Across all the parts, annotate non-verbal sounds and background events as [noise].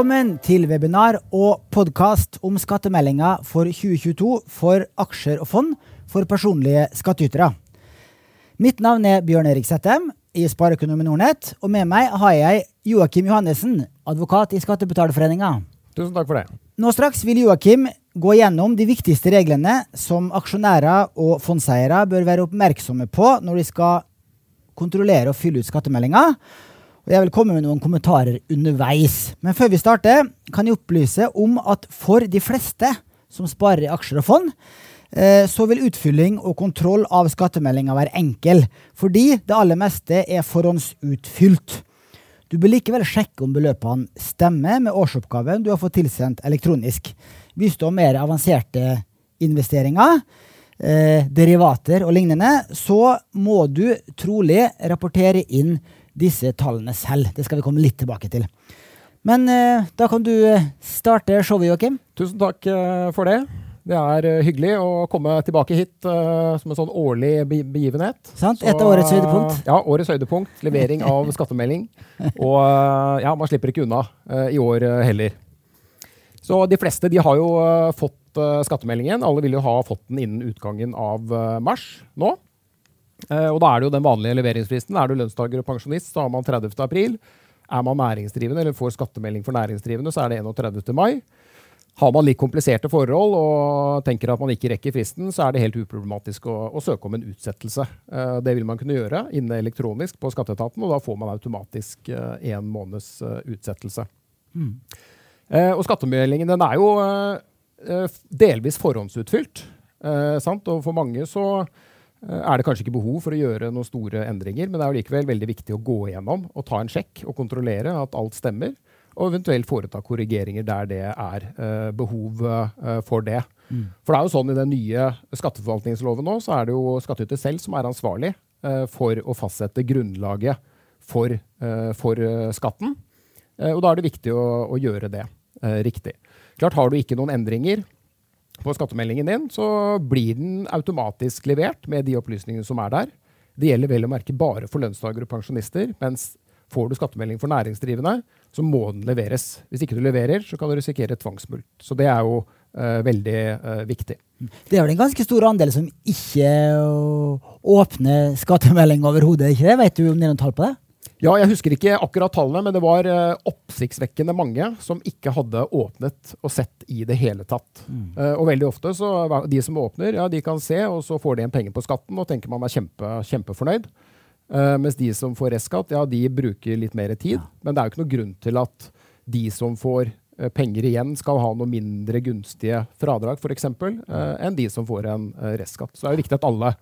Velkommen til webinar og podkast om skattemeldinga for 2022 for aksjer og fond for personlige skattytere. Mitt navn er Bjørn Erik Settem i Spareøkonomen Nordnett, og med meg har jeg Joakim Johannessen, advokat i Skattebetalerforeninga. Tusen takk for det. Nå straks vil Joakim gå gjennom de viktigste reglene som aksjonærer og fondseiere bør være oppmerksomme på når de skal kontrollere og fylle ut skattemeldinga. Og jeg vil komme med noen kommentarer underveis. Men før vi starter, kan jeg opplyse om at for de fleste som sparer i aksjer og fond, eh, så vil utfylling og kontroll av skattemeldinga være enkel, fordi det aller meste er forhåndsutfylt. Du bør likevel sjekke om beløpene stemmer med årsoppgaven du har fått tilsendt elektronisk. Hvis du har mer avanserte investeringer, eh, derivater og lignende, så må du trolig rapportere inn disse tallene selv. Det skal vi komme litt tilbake til. Men eh, da kan du eh, starte showet, Joakim. Tusen takk eh, for det. Det er hyggelig å komme tilbake hit uh, som en sånn årlig begivenhet. Sant? Et av årets høydepunkt. Ja, årets høydepunkt. Levering av [laughs] skattemelding. Og uh, ja, man slipper ikke unna i år heller. Så de fleste de har jo fått skattemeldingen. Alle vil jo ha fått den innen utgangen av mars nå. Og da er det jo den vanlige leveringsfristen. Er du lønnstaker og pensjonist, så har man 30. april. Er man næringsdrivende eller får skattemelding for næringsdrivende, så er det 31. mai. Har man litt kompliserte forhold og tenker at man ikke rekker fristen, så er det helt uproblematisk å, å søke om en utsettelse. Uh, det vil man kunne gjøre inne elektronisk på skatteetaten, og da får man automatisk én uh, måneds utsettelse. Mm. og skattemeldingen den er jo delvis forhåndsutfylt. og for mange så er det kanskje ikke behov for å gjøre noen store endringer, men det er likevel veldig viktig å gå igjennom og ta en sjekk og kontrollere at alt stemmer. Og eventuelt foreta korrigeringer der det er uh, behov uh, for det. Mm. For det er jo sånn i den nye skatteforvaltningsloven nå, så er det jo skattyter selv som er ansvarlig for å fastsette grunnlaget for, for skatten. og da er det viktig å, å gjøre det riktig. Klart Har du ikke noen endringer på skattemeldingen din, så blir den automatisk levert med de opplysningene som er der. Det gjelder vel å merke bare for lønnstakere og pensjonister. mens får du skattemelding for næringsdrivende, så må den leveres. Hvis ikke du leverer, så kan du risikere tvangsmulkt. Så det er jo uh, veldig uh, viktig. Det er vel en ganske stor andel som ikke åpner skattemelding overhodet, ikke det? Vet du om det er noen tall på det? Ja, jeg husker ikke akkurat tallene, men det var uh, oppsiktsvekkende mange som ikke hadde åpnet og sett i det hele tatt. Mm. Uh, og veldig ofte så de som åpner, ja, de kan se, og så får de en penge på skatten og tenker man er kjempe, kjempefornøyd. Uh, mens de som får restskatt, ja, de bruker litt mer tid. Ja. Men det er jo ikke noe grunn til at de som får penger igjen, skal ha noe mindre gunstige fradrag, f.eks., uh, enn de som får en restskatt. Så det er jo viktig at alle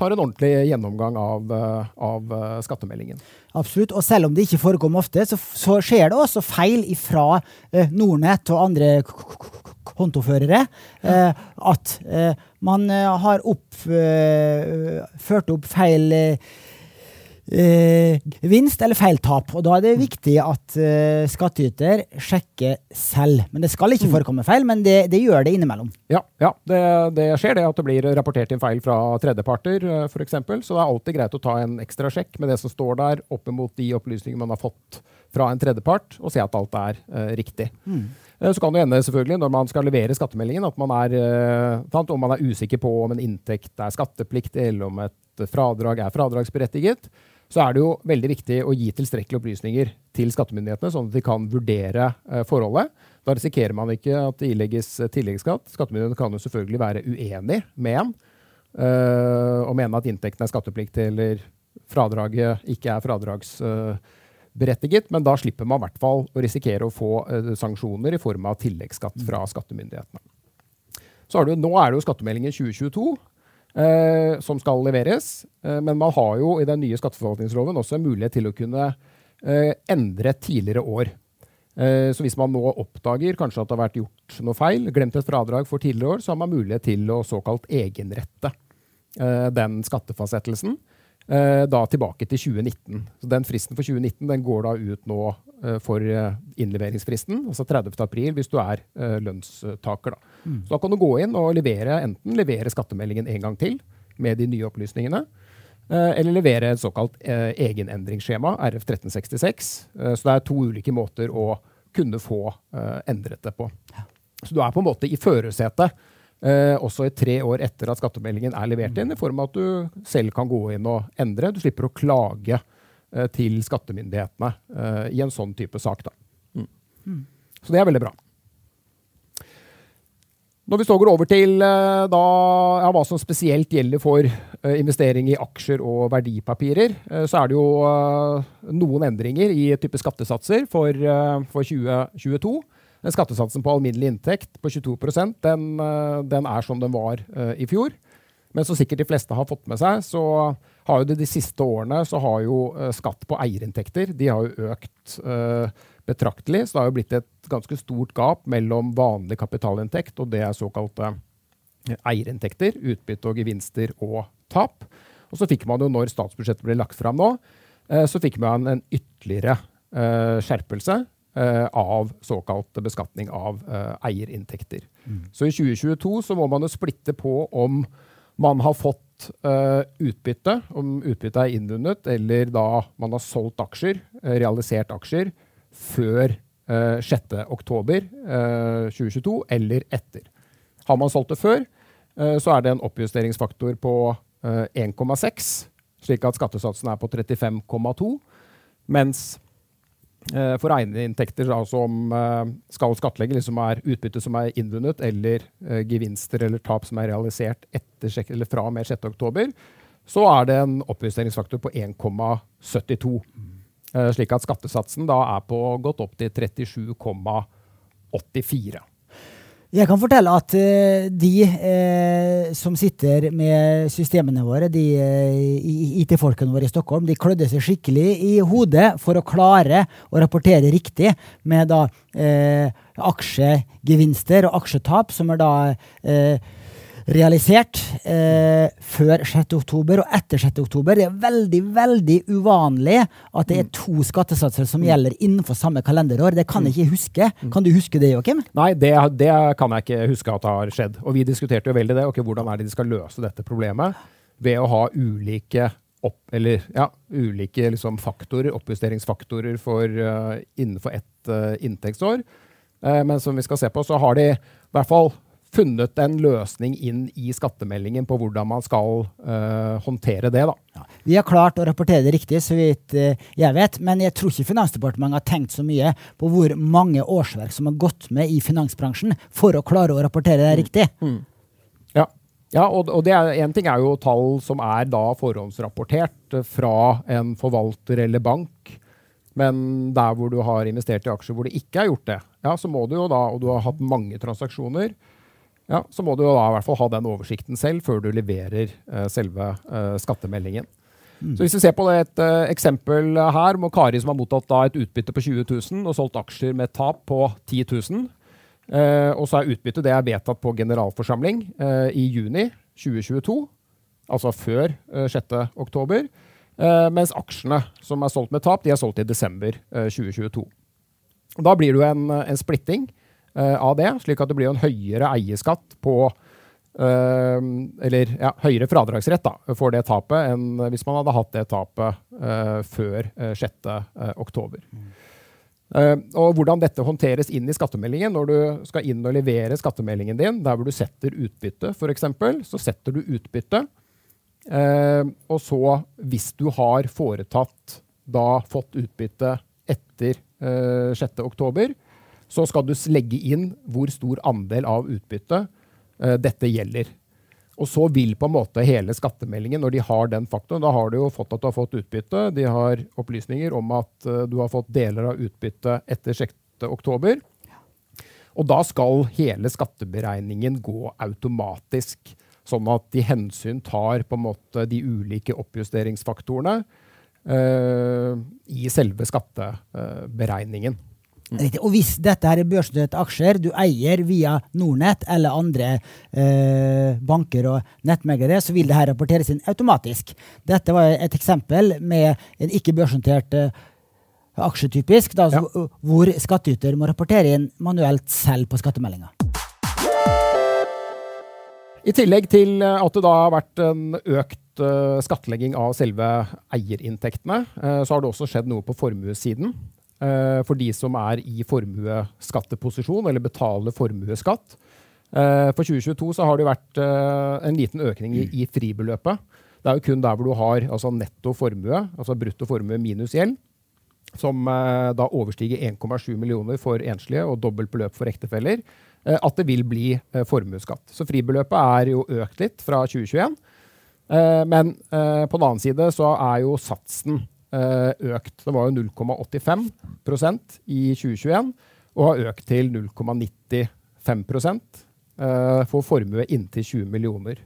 tar en ordentlig gjennomgang av, av skattemeldingen. Absolutt. Og selv om det ikke forekommer ofte, så, så skjer det også feil fra eh, Nordnett og andre kontoførere. Eh, at eh, man har opp, ført opp feil eh, vinst eller feiltap. Og da er det viktig at eh, skattyter sjekker selv. Men det skal ikke mm. forekomme feil, men det, det gjør det innimellom. Ja, ja det, det, skjer det at det blir rapportert inn feil fra tredjeparter uh, f.eks. Så det er alltid greit å ta en ekstra sjekk med det som står der, opp mot de opplysningene man har fått fra en tredjepart, og se at alt er uh, riktig. Mm. Eh, så kan det hende selvfølgelig når man skal levere skattemeldingen at man er, om man er usikker på om en inntekt er skattepliktig, eller om et fradrag er fradragsberettiget så er det jo veldig viktig å gi tilstrekkelige opplysninger til skattemyndighetene, sånn at de kan vurdere eh, forholdet. Da risikerer man ikke at det ilegges eh, tilleggsskatt. Skattemyndighetene kan jo selvfølgelig være uenig med en uh, og mene at inntekten er skattepliktig eller fradraget ikke er fradragsberettiget, men da slipper man i hvert fall å risikere å få sanksjoner i form av tilleggsskatt fra skattemyndighetene. Så er det, nå er det jo skattemeldingen 2022, eh, som skal leveres. Eh, men man har jo i den nye skatteforvaltningsloven også en mulighet til å kunne eh, endre tidligere år. Eh, så hvis man nå oppdager kanskje at det har vært gjort noe feil, glemt et fradrag for tidligere år, så har man mulighet til å såkalt egenrette eh, den skattefastsettelsen. Eh, da tilbake til 2019. Så Den fristen for 2019 den går da ut nå uh, for uh, innleveringsfristen, altså 30. april, hvis du er lønnstaker. Da. Mm. Så da kan du gå inn og levere enten levere skattemeldingen en gang til med de nye opplysningene, eller levere et såkalt egenendringsskjema, RF 1366. så det er to ulike måter å kunne få endret det på. Så du er på en måte i førersetet Eh, også i tre år etter at skattemeldingen er levert inn, i form av at du selv kan gå inn og endre. Du slipper å klage eh, til skattemyndighetene eh, i en sånn type sak. Mm. Mm. Så det er veldig bra. Når vi så går over til eh, da, ja, hva som spesielt gjelder for eh, investering i aksjer og verdipapirer, eh, så er det jo noen endringer i type skattesatser for, for 2022. Den skattesatsen på alminnelig inntekt på 22 den, eh, den er som den var uh, i fjor. Men som sikkert de fleste har fått med seg, så har jo det de siste årene så har jo uh, skatt på eierinntekter de har jo økt betraktelig. Så det har jo blitt et ganske stort gap mellom vanlig kapitalinntekt og det er såkalte eierinntekter. Utbytte og gevinster og tap. Og så fikk man jo, når statsbudsjettet ble lagt fram nå, så fikk man en ytterligere skjerpelse av såkalt beskatning av uh, eierinntekter. Mm. Så i 2022 så må man jo splitte på om man har fått uh, utbytte, om utbyttet er innvunnet, eller da man har solgt aksjer, realisert aksjer, før 6.10.2022 eller etter. Har man solgt det før, så er det en oppjusteringsfaktor på 1,6, slik at skattesatsen er på 35,2, mens Eh, for eieninntekter da, som eh, skal skattlegge, liksom er utbytte som er innvunnet, eller uh, gevinster eller tap som er realisert etter, eller fra og med 6.10, så er det en oppjusteringsfaktor på 1,72. Uh, slik at skattesatsen da er på godt opp til 37,84. Jeg kan fortelle at uh, de uh, som sitter med systemene våre, de uh, IT-folkene våre i Stockholm, de klødde seg skikkelig i hodet for å klare å rapportere riktig med da aksjegevinster og aksjetap, som er da realisert eh, før 6.10 og etter 6.10. Det er veldig veldig uvanlig at det er mm. to skattesatser som mm. gjelder innenfor samme kalenderår. Det kan jeg ikke huske. Mm. Kan du huske det, Joakim? Nei, det, det, kan jeg ikke huske at det har skjedd. Og vi diskuterte jo veldig det. Okay, hvordan er det de skal løse dette problemet? Ved å ha ulike opp, eller, ja, ulike liksom, faktorer, oppjusteringsfaktorer for, uh, innenfor ett uh, inntektsår. Uh, men som vi skal se på, så har de i hvert fall funnet en løsning inn i skattemeldingen på hvordan man skal uh, håndtere det. Da. Ja, vi har klart å rapportere det riktig, så vidt uh, jeg vet, men jeg tror ikke Finansdepartementet har tenkt så mye på hvor mange årsverk som har gått med i finansbransjen for å klare å rapportere det mm. riktig. Mm. Ja. ja, og, og det en ting er jo tall som er da forhåndsrapportert fra en forvalter eller bank. Men der hvor du har investert i aksjer hvor det ikke er gjort det, ja, så må du jo da, og du har hatt mange transaksjoner, ja, så må du da i hvert fall ha den oversikten selv før du leverer uh, selve uh, skattemeldingen. Mm. Så hvis vi ser på et uh, eksempel her med Kari som har mottatt da, et utbytte på 20 000 og solgt aksjer med tap på 10 000. og så er utbyttet det er vedtatt på generalforsamling i juni 2022, altså før 6. oktober. mens aksjene som er solgt med tap, de er solgt i desember 2022. Da blir det jo en, en splitting. Eh, av det, slik at det blir en høyere eierskatt på Uh, eller ja, høyere fradragsrett da, for det tapet enn hvis man hadde hatt det tapet uh, før uh, 6.10. Mm. Uh, og hvordan dette håndteres inn i skattemeldingen når du skal inn og levere skattemeldingen din, der hvor du setter utbytte, f.eks., så setter du utbytte. og så, hvis du har foretatt da fått utbytte etter 6.10, så skal du legge inn hvor stor andel av utbyttet uh, dette gjelder. Og så vil på en måte hele skattemeldingen, når de har den faktoren Da har du jo fått at du har fått utbytte. De har opplysninger om at uh, du har fått deler av utbyttet etter 6. oktober. Og da skal hele skatteberegningen gå automatisk. Sånn at de hensyn tar på en måte de ulike oppjusteringsfaktorene uh, i selve skatteberegningen. Riktig. Og hvis dette her er børsnoterte aksjer du eier via Nordnett eller andre eh, banker og nettmeglere, så vil det her rapporteres inn automatisk. Dette var et eksempel med en ikke børsnotert eh, aksje, typisk, da, ja. hvor skattyter må rapportere inn manuelt selv på skattemeldinga. I tillegg til at det da har vært en økt uh, skattlegging av selve eierinntektene, uh, så har det også skjedd noe på formuessiden. Uh, for de som er i formuesskatteposisjon eller betaler formuesskatt. Uh, for 2022 så har det vært en liten økning i, i, fribeløpet. Det er jo kun der hvor du har altså netto formue, altså brutto formue minus gjeld, som da overstiger 1,7 millioner for enslige og dobbelt beløp for ektefeller, at det vil bli formuesskatt. Så fribeløpet er jo økt litt fra 2021. Eh, men eh, på den annen side så er jo satsen eh, økt. Det var jo 0,85% i 2021 og har økt til 0,95% for formue inntil 20 millioner.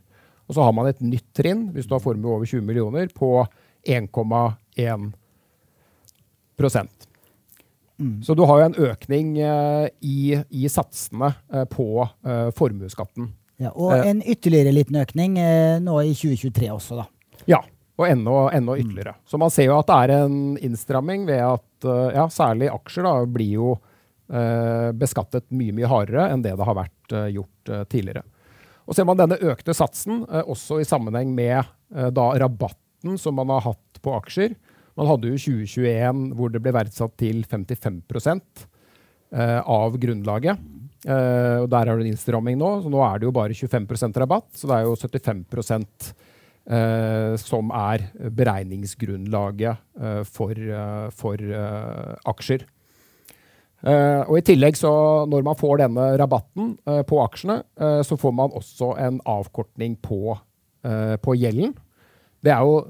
Og så har man et nytt trinn hvis du har formue over 20 millioner på 1,1 mm. Så du har jo en økning i, i satsene på formuesskatten. Ja, og eh. en ytterligere liten økning eh, nå i 2023 også, da. Ja, og enda, enda mm. ytterligere. Mm. Så man ser jo at det er en innstramming ved at uh, ja, særlig aksjer da, blir jo eh, beskattet mye mye hardere enn det det har vært eh, gjort tidligere. Og ser man denne økte satsen også i sammenheng med da rabatten som man har hatt på aksjer. Man hadde jo 2021 hvor det ble verdsatt til 55 av grunnlaget. Og Der er det en innstramming nå, så nå er det jo bare 25% rabatt. Så det er jo 75 uh, eh, som er beregningsgrunnlaget uh, for, for aksjer. og I tillegg, så når man får denne rabatten på aksjene, så får man også en avkortning på, på gjelden. Det er jo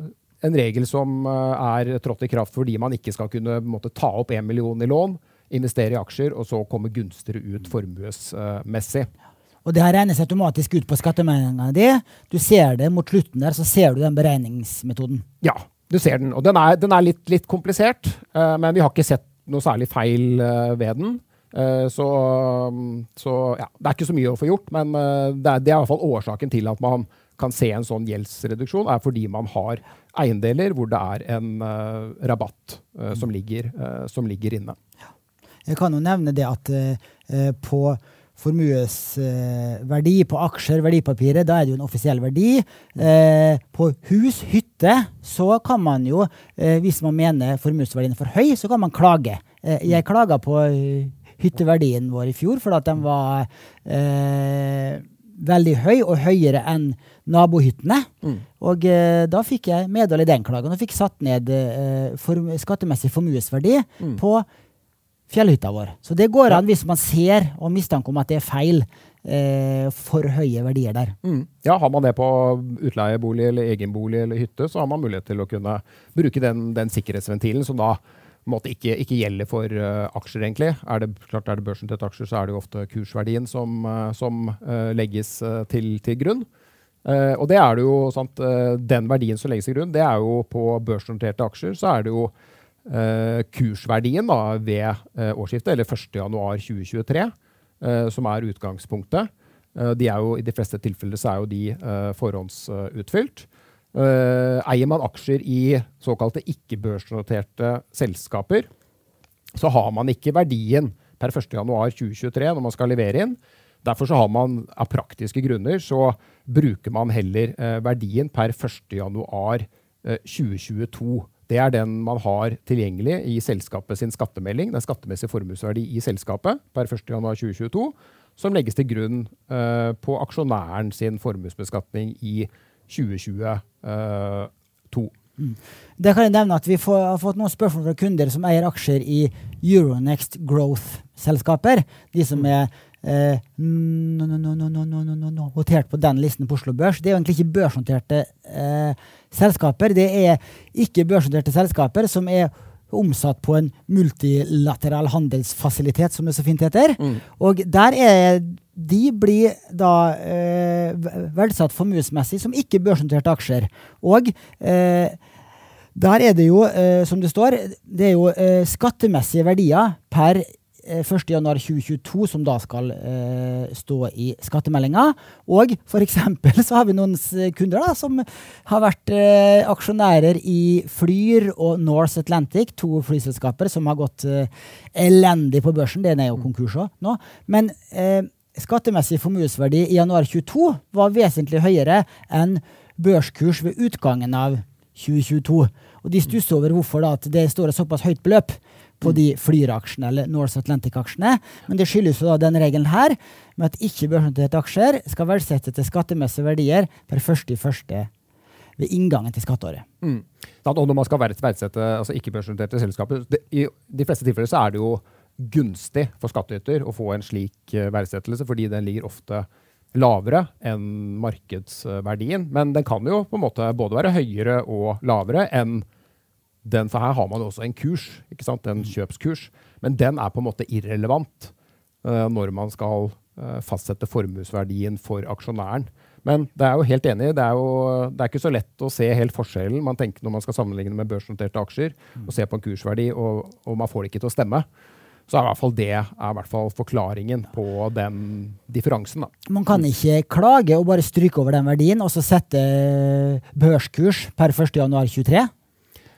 en regel som er trådt i kraft fordi man ikke skal kunne måtte, ta opp 1 million i lån investere i aksjer, og så komme gunstigere ut formuesmessig. Og det her regnes automatisk ut på skattemeldinga di. Du ser det mot slutten der, så ser du den beregningsmetoden. Ja, du ser den. Og den er, den er litt, litt, komplisert, uh, men vi har ikke sett noe særlig feil uh, ved den. Uh, så, um, så ja, det er ikke så mye å få gjort, men det er, det er i hvert fall årsaken til at man kan se en sånn gjeldsreduksjon, er fordi man har eiendeler hvor det er en rabatt som ligger, som ligger inne. Jeg kan jo nevne det at eh, på formuesverdi eh, på aksjer, verdipapiret, da er det jo en offisiell verdi. Eh, på hus, hytte, så kan man jo, eh, hvis man mener formuesverdien er for høy, så kan man klage. Eh, jeg klaga på hytteverdien vår i fjor fordi at den var eh, veldig høy, og høyere enn nabohyttene. Mm. Og da fikk jeg medhold i den klagen, og fikk satt ned form skattemessig formuesverdi mm. på fjellhytta vår. Så det går an hvis man ser og mistanke om at det er feil. Eh, for høye verdier der. Mm. Ja, Har man det på utleiebolig eller egenbolig eller hytte, så har man mulighet til å kunne bruke den, den sikkerhetsventilen, som da måte, ikke, ikke, gjelder for uh, aksjer, egentlig. Er det, klart er det børsnoterte aksjer, så er det jo ofte kursverdien som, uh, som uh, legges til, til, grunn. og det er det jo sant, Den verdien som legges til grunn, det er jo på børsnoterte aksjer, så er det jo kursverdien da, ved eh, årsskiftet, eller 1.1.2023, eh, som er utgangspunktet. de er jo, I de fleste tilfeller så er jo de forhåndsutfylt. eier man aksjer i såkalte ikke-børsnoterte selskaper, så har man ikke verdien per 1.1.2023 når man skal levere inn. Derfor så har man av praktiske grunner så bruker man heller verdien per 1.1.2022. Det er den man har tilgjengelig i selskapet sin skattemelding, den skattemessige formuesverdi i selskapet per 1.1.2022, som legges til grunn uh, på aksjonæren sin formuesbeskatning i 2022. Uh, mm. Det kan jeg nevne at Vi får, har fått noen spørsmål fra kunder som eier aksjer i Euronext Growth-selskaper. De som mm. er eh, notert på den listen på Oslo Børs. Det er jo egentlig ikke børsnoterte eh, selskaper. Det er ikke børsnoterte selskaper som er omsatt på en multilateral handelsfasilitet, som det så fint heter. Mm. Og der er de blir da eh, verdsatt formuesmessig som ikke børsnoterte aksjer. Og eh, der er det jo, eh, som det står, det er jo eh, skattemessige verdier per 1.1.2022 eh, som da skal eh, stå i skattemeldinga. Og f.eks. så har vi noen kunder da, som har vært eh, aksjonærer i Flyr og North Atlantic, to flyselskaper som har gått eh, elendig på børsen. Den er jo konkurs òg nå. Men skattemessig formuesverdi i januar 22 var vesentlig høyere enn børskurs ved utgangen av 2022. Og de stusser over hvorfor da, at det står et såpass høyt beløp. På de Flyr-aksjene eller North Atlantic-aksjene. Men det skyldes jo da den regelen her med at ikke børsnoterte aksjer skal verdsettes til skattemessige verdier per første i første ved inngangen til skatteåret. Mm. Og når man skal verdsette altså ikke-børsnoterte selskaper det, I de fleste tilfeller så er det jo gunstig for skattyter å få en slik eh, verdsettelse, fordi den ligger ofte lavere enn markedsverdien. Men den kan jo på en måte både være høyere og lavere enn den, for her har man jo også en kurs, ikke sant? en kjøpskurs. Men den er på en måte irrelevant uh, når man skal uh, fastsette formuesverdien for aksjonæren. Men det er jo helt enig, det er jo det er ikke så lett å se helt forskjellen man tenker når man skal sammenligne med børsnoterte aksjer, og se på en kursverdi, og, og man får det ikke til å stemme. Så er i hvert fall det er i hvert fall forklaringen på den differansen. Da. Man kan ikke klage og bare stryke over den verdien og så sette børskurs per 1.1.23?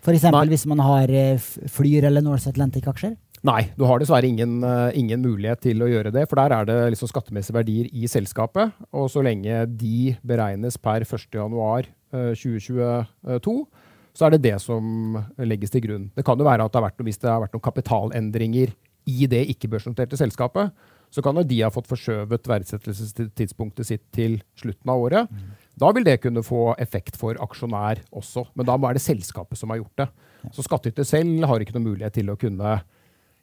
F.eks. hvis man har eh, Flyr eller North Atlantic-aksjer? Nei, du har dessverre ingen, uh, ingen, mulighet til å gjøre det. For der er det liksom skattemessige verdier i selskapet. Og så lenge de beregnes per 1.1.2022, uh, så er det det som legges til grunn. Det kan jo være at det har vært, hvis det har vært noen kapitalendringer i det ikke-børsnoterte selskapet, så kan jo de ha fått forskjøvet verdsettelsestidspunktet sitt til slutten av året. Mm. Da vil det kunne få effekt for aksjonær også, men da er det selskapet som har gjort det. Så skattyter selv har ikke noen mulighet til å kunne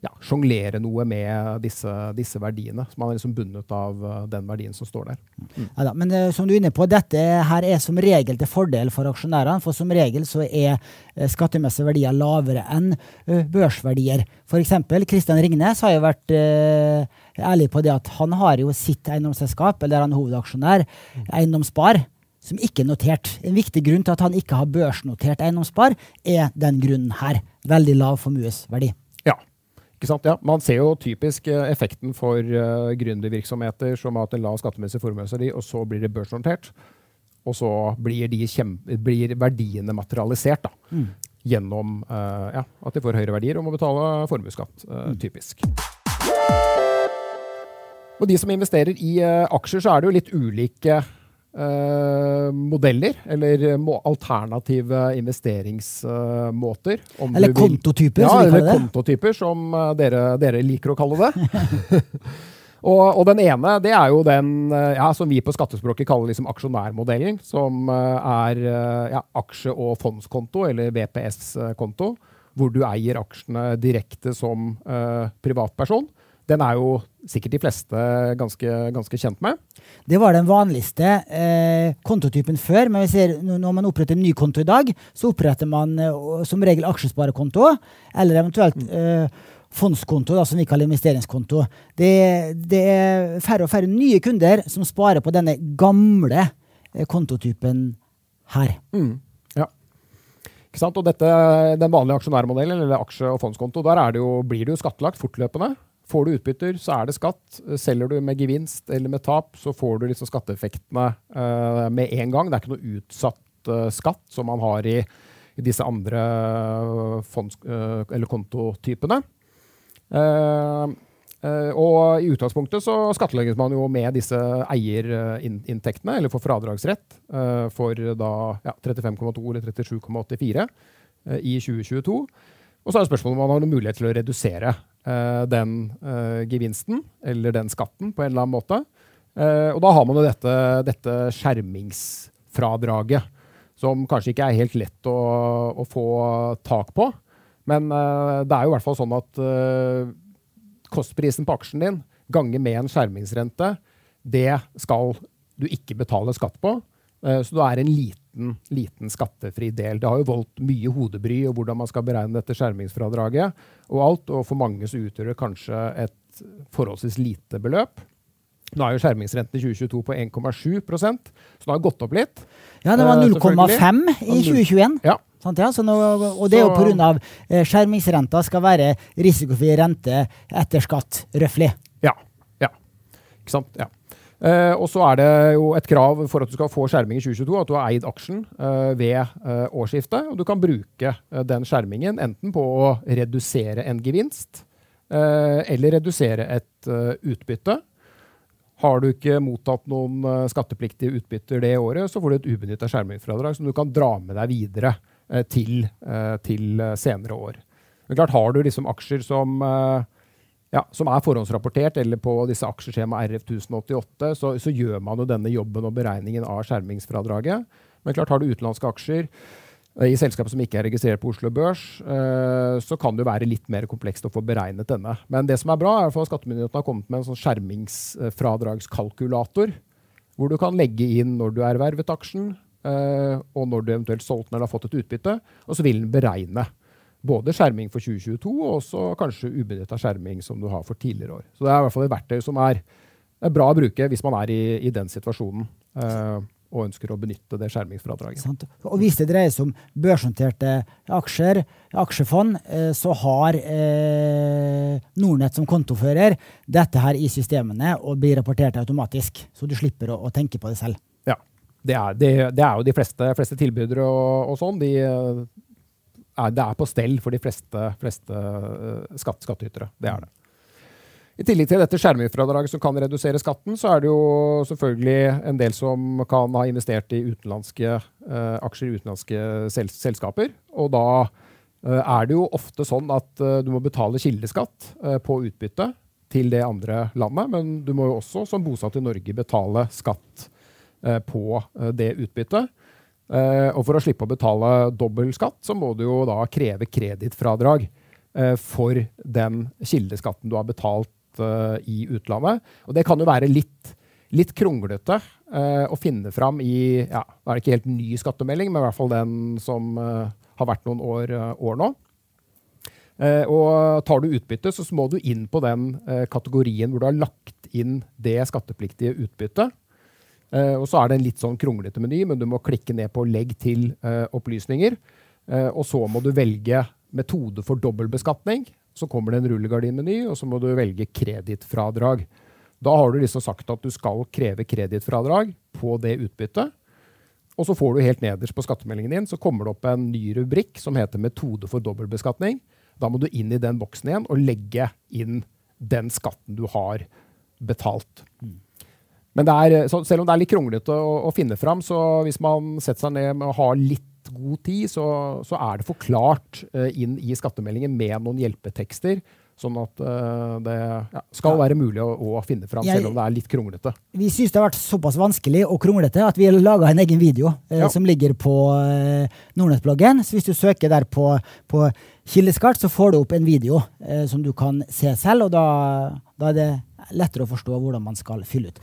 ja, sjonglere noe med disse, disse, verdiene. Så man er liksom bundet av uh, den verdien som står der. Mm. Ja, da, men uh, som du er inne på, dette her er som regel til fordel for aksjonærene. For som regel så er uh, skattemessige verdier lavere enn børsverdier. F.eks. Kristian Ringnes har jo vært ærlig på det at han har jo sitt eiendomsselskap, eller han er hovedaksjonær, Eiendomsspar som ikke er notert. En viktig grunn til at han ikke har børsnotert eiendomsspar, er den grunnen her. Veldig lav formuesverdi. Ja. Ikke sant? Ja, man ser jo typisk eh, effekten for uh, gründervirksomheter som har hatt en lav skattemessig formuesverdi, og så blir det børsnotert. Og så blir, blir verdiene materialisert da, mm. gjennom uh, ja, at de får høyere verdier og må betale formuesskatt. Uh, mm. Typisk. Og de som investerer i aksjer, så er det jo litt ulike Uh, modeller, eller må, alternative investeringsmåter. eller kontotyper, ja, eller kontotyper, som uh, dere, dere, liker å kalle det. [laughs] og, og, den ene det er jo den uh, ja, som vi på skattespråket kaller liksom aksjonærmodellen, som er ja, aksje- og fondskonto, eller VPS-konto, hvor du eier aksjene direkte som privatperson. Den er jo sikkert de fleste ganske, ganske kjent med. Det var den vanligste eh, kontotypen før. Men vi ser, når man oppretter en ny konto i dag, så oppretter man eh, som regel aksjesparekonto, eller eventuelt mm. eh, fondskonto, da, som vi kaller investeringskonto. Det, det, er færre og færre nye kunder som sparer på denne gamle eh, kontotypen her. Mm. Og dette, den vanlige aksjonærmodellen, eller aksje- og fondskonto, der det jo, blir det jo skattlagt fortløpende. Får du utbytter, så er det skatt. Selger du med gevinst eller med tap, så får du liksom skatteeffektene uh, med en gang. Det er ikke noe utsatt uh, skatt som man har i, i disse andre uh, fonds, eller kontotypene. og i utgangspunktet så skattlegges man jo med disse eierinntektene, eller får fradragsrett for da ja, 35,2 eller 37,84 i 2022. Og så er det spørsmålet om man har noen mulighet til å redusere uh, den uh, gevinsten, eller den skatten, på en eller annen måte. Uh, og da har man jo dette, dette, skjermingsfradraget, som kanskje ikke er helt lett å, å få tak på. Men det er jo i hvert fall sånn at kostprisen på aksjen din ganger med en skjermingsrente, det skal du ikke betale skatt på. Så du er en liten liten, skattefri del. Det har jo voldt mye hodebry og hvordan man skal beregne dette skjermingsfradraget og alt, og for mange så utgjør det kanskje et forholdsvis lite beløp. Nå er jo skjermingsrenten i 2022 på 1,7 så det har gått opp litt. Ja, det var 0,5 eh, i 2021. Ja. Ja? Nå, og det er jo pga. Eh, skjermingsrenta skal være risikofri rente etter skatt, røftlig. Ja. ja. Ikke sant? Ja. Uh, og så er det jo et krav for at du skal få skjerming i 2022, at du har eid aksjen uh, ved uh, årsskiftet. Og du kan bruke den skjermingen enten på å redusere en gevinst eller redusere et utbytte. Har du ikke mottatt noen skattepliktige utbytter det året, så får du et ubenytta skjermingsfradrag som du kan dra med deg videre til, til senere år. Men klart Har du liksom aksjer som, ja, som er forhåndsrapportert, eller på disse aksjeskjema RF 1088, så, så, gjør man jo denne jobben og beregningen av skjermingsfradraget. Men klart har du utenlandske aksjer i selskap som ikke er registrert på Oslo Børs, så kan det jo være litt mer komplekst å få beregnet denne. Men det som er bra, er at skattemyndighetene har kommet med en sånn skjermingsfradragskalkulator hvor du kan legge inn når du ervervet aksjen, uh, og når du eventuelt solgte den eller har fått et utbytte. Og så vil den beregne både skjerming for 2022 og også kanskje ubenytta skjerming som du har for tidligere år. Så det er i hvert fall et verktøy som er, er bra å bruke hvis man er i, i den situasjonen. Eh, og ønsker å benytte det skjermingsfradraget. Sant. Og Hvis det dreier seg om børsnoterte aksjer, aksjefond, eh, så har eh, Nordnett som kontofører dette her i systemene og blir rapportert automatisk. Så du slipper å, å tenke på det selv. Ja. Det er, det, det er jo de fleste, fleste tilbydere og, og sånn. De, er, det er på stell for de fleste, fleste uh, skatt, skattytere. Det er det. I tillegg til dette skjermingsfradraget som kan redusere skatten, så er det jo selvfølgelig en del som kan ha investert i utenlandske uh, aksjer i utenlandske sel selskaper. Og da uh, er det jo ofte sånn at uh, du må betale kildeskatt på utbytte til det andre landet, men du må jo også som bosatt i Norge betale skatt på det utbyttet. Og for å slippe å betale dobbel skatt, så må du jo da kreve kredittfradrag for den kildeskatten du har betalt uh, i utlandet. Og det kan jo være litt, litt kronglete å finne fram i ja, Det er ikke helt ny skattemelding, men i hvert fall den som har vært noen år, år nå. og tar du utbytte, så må du inn på den kategorien hvor du har lagt inn det skattepliktige utbyttet. Uh, og så er det en litt sånn kronglete meny, men du må klikke ned på 'legg til uh, opplysninger'. Uh, og så må du velge metode for dobbeltbeskatning. Så kommer det en rullegardinmeny, og så må du velge kredittfradrag. Da har du liksom sagt at du skal kreve kredittfradrag på det utbyttet. Og så får du helt nederst på skattemeldingen din så kommer det opp en ny rubrikk som heter 'metode for dobbeltbeskatning'. Da må du inn i den boksen igjen og legge inn den skatten du har betalt. Men er, selv om det er litt kronglete å, å, finne fram, så hvis man setter seg ned og har litt god tid, så, så er det forklart uh, inn i skattemeldingen med noen hjelpetekster. Sånn at uh, det ja, skal være mulig å, å, finne fram, selv om det er litt kronglete. Vi syns det har vært såpass vanskelig og kronglete at vi har laga en egen video uh, ja. som ligger på Nordnett-bloggen. Så hvis du søker der på, på kildeskatt, så får du opp en video som du kan se selv, og da, da er det lettere å forstå hvordan man skal fylle ut.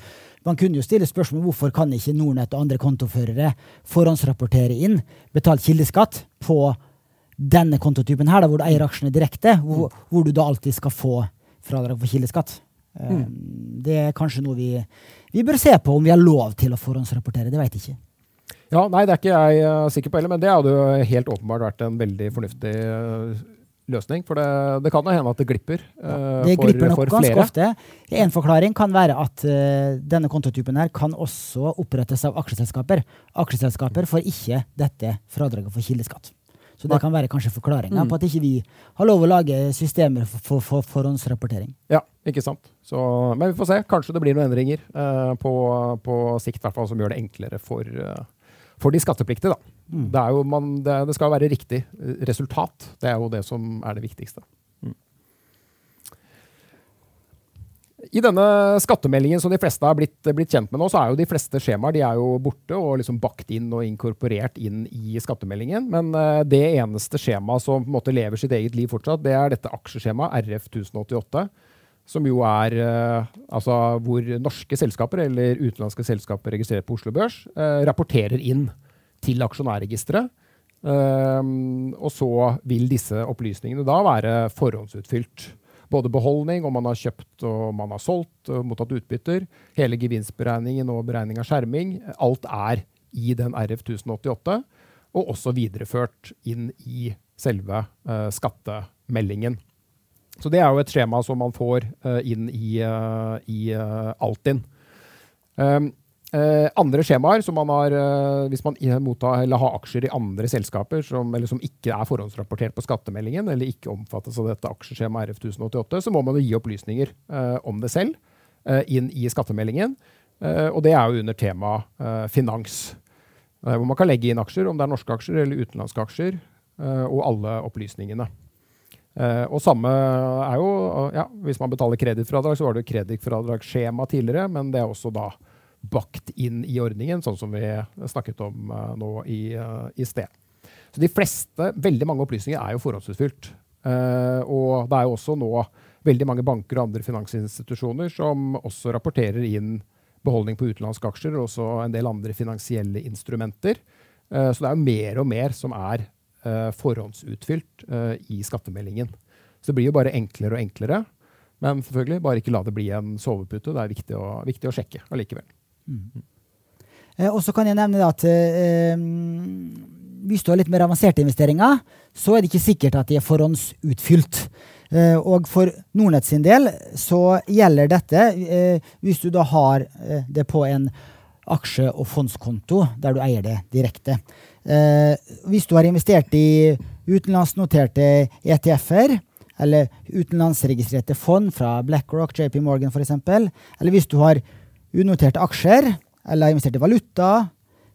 Man kunne jo stille spørsmål hvorfor kan ikke Nordnett og andre kontoførere forhåndsrapportere inn betalt kildeskatt på denne kontotypen her, da, hvor du eier aksjene direkte, hvor, hvor, du da alltid skal få fradrag for kildeskatt. Mm. Um, det er kanskje noe vi, vi bør se på om vi har lov til å forhåndsrapportere. Det veit jeg ikke. Ja, Nei, det er ikke jeg uh, sikker på heller, men det hadde jo helt åpenbart vært en veldig fornuftig uh, løsning. For det, det kan jo hende at det glipper. Uh, det glipper nok ganske ofte. En forklaring kan være at uh, denne kontotypen her kan også opprettes av aksjeselskaper. Aksjeselskaper får ikke dette fradraget for kildeskatt. Så det kan være kanskje forklaringa mm. på at ikke vi har lov å lage systemer for, for, for forhåndsrapportering. Ja, ikke sant. Så, men vi får se. Kanskje det blir noen endringer uh, på, på, sikt, hvert som gjør det enklere for, for de skattepliktige. da. Mm. Det, man, det, det, skal være riktig resultat. Det er jo det som er det viktigste. Mm. I denne skattemeldingen som de fleste har blitt, blitt, kjent med nå, så er jo de fleste skjemaer de er jo borte og liksom bakt inn og inkorporert inn i skattemeldingen. Men uh, det eneste skjemaet som på en måte lever sitt eget liv fortsatt, det er dette aksjeskjemaet RF 1088. Som jo er uh, altså hvor norske selskaper eller utenlandske selskaper registrert på Oslo Børs uh, rapporterer inn til aksjonærregisteret. Um, og så vil disse opplysningene da være forhåndsutfylt. Både beholdning, om man har kjøpt og man har solgt mottatt utbytter, hele gevinstberegningen og beregning av skjerming. Alt er i den RF 1088, og også videreført inn i selve skattemeldingen. Så det er jo et skjema som man får uh, inn i, uh, i Altinn. Um, Eh, andre skjemaer, som man har, eh, hvis man mottar, eller har aksjer i andre selskaper som, som, ikke er forhåndsrapportert på skattemeldingen, eller ikke omfattes av dette aksjeskjemaet RF 1088, så må man jo gi opplysninger eh, om det selv eh, inn i skattemeldingen. Eh, og det er jo under temaet eh, finans, hvor man kan legge inn aksjer, om det er norske aksjer eller utenlandske aksjer, og alle opplysningene. Uh, og samme er jo ja, Hvis man betaler kredittfradrag, så var det jo kredittfradragsskjema tidligere, men det er også da bakt inn i ordningen, sånn som vi snakket om uh, nå i, uh, i, sted. Så de fleste, veldig mange opplysninger er jo forhåndsutfylt. og det er jo også nå veldig mange banker og andre finansinstitusjoner som også rapporterer inn beholdning på utenlandske aksjer, og også en del andre finansielle instrumenter. så det er jo mer og mer som er uh, forhåndsutfylt uh, i skattemeldingen. Så det blir jo bare enklere og enklere. Men selvfølgelig, bare ikke la det bli en sovepute. Det er viktig å, viktig å sjekke allikevel. Mm. Eh, og så kan jeg nevne at eh, hvis du har litt mer avanserte investeringer, så er det ikke sikkert at de er forhåndsutfylt. Eh, og for Nordnett sin del så gjelder dette eh, hvis du da har det på en aksje- og fondskonto der du eier det direkte. Eh, hvis du har investert i utenlandsnoterte ETF-er, eller utenlandsregistrerte fond fra BlackRock, JP Morgan f.eks., eller hvis du har unoterte aksjer, eller har investert i valuta,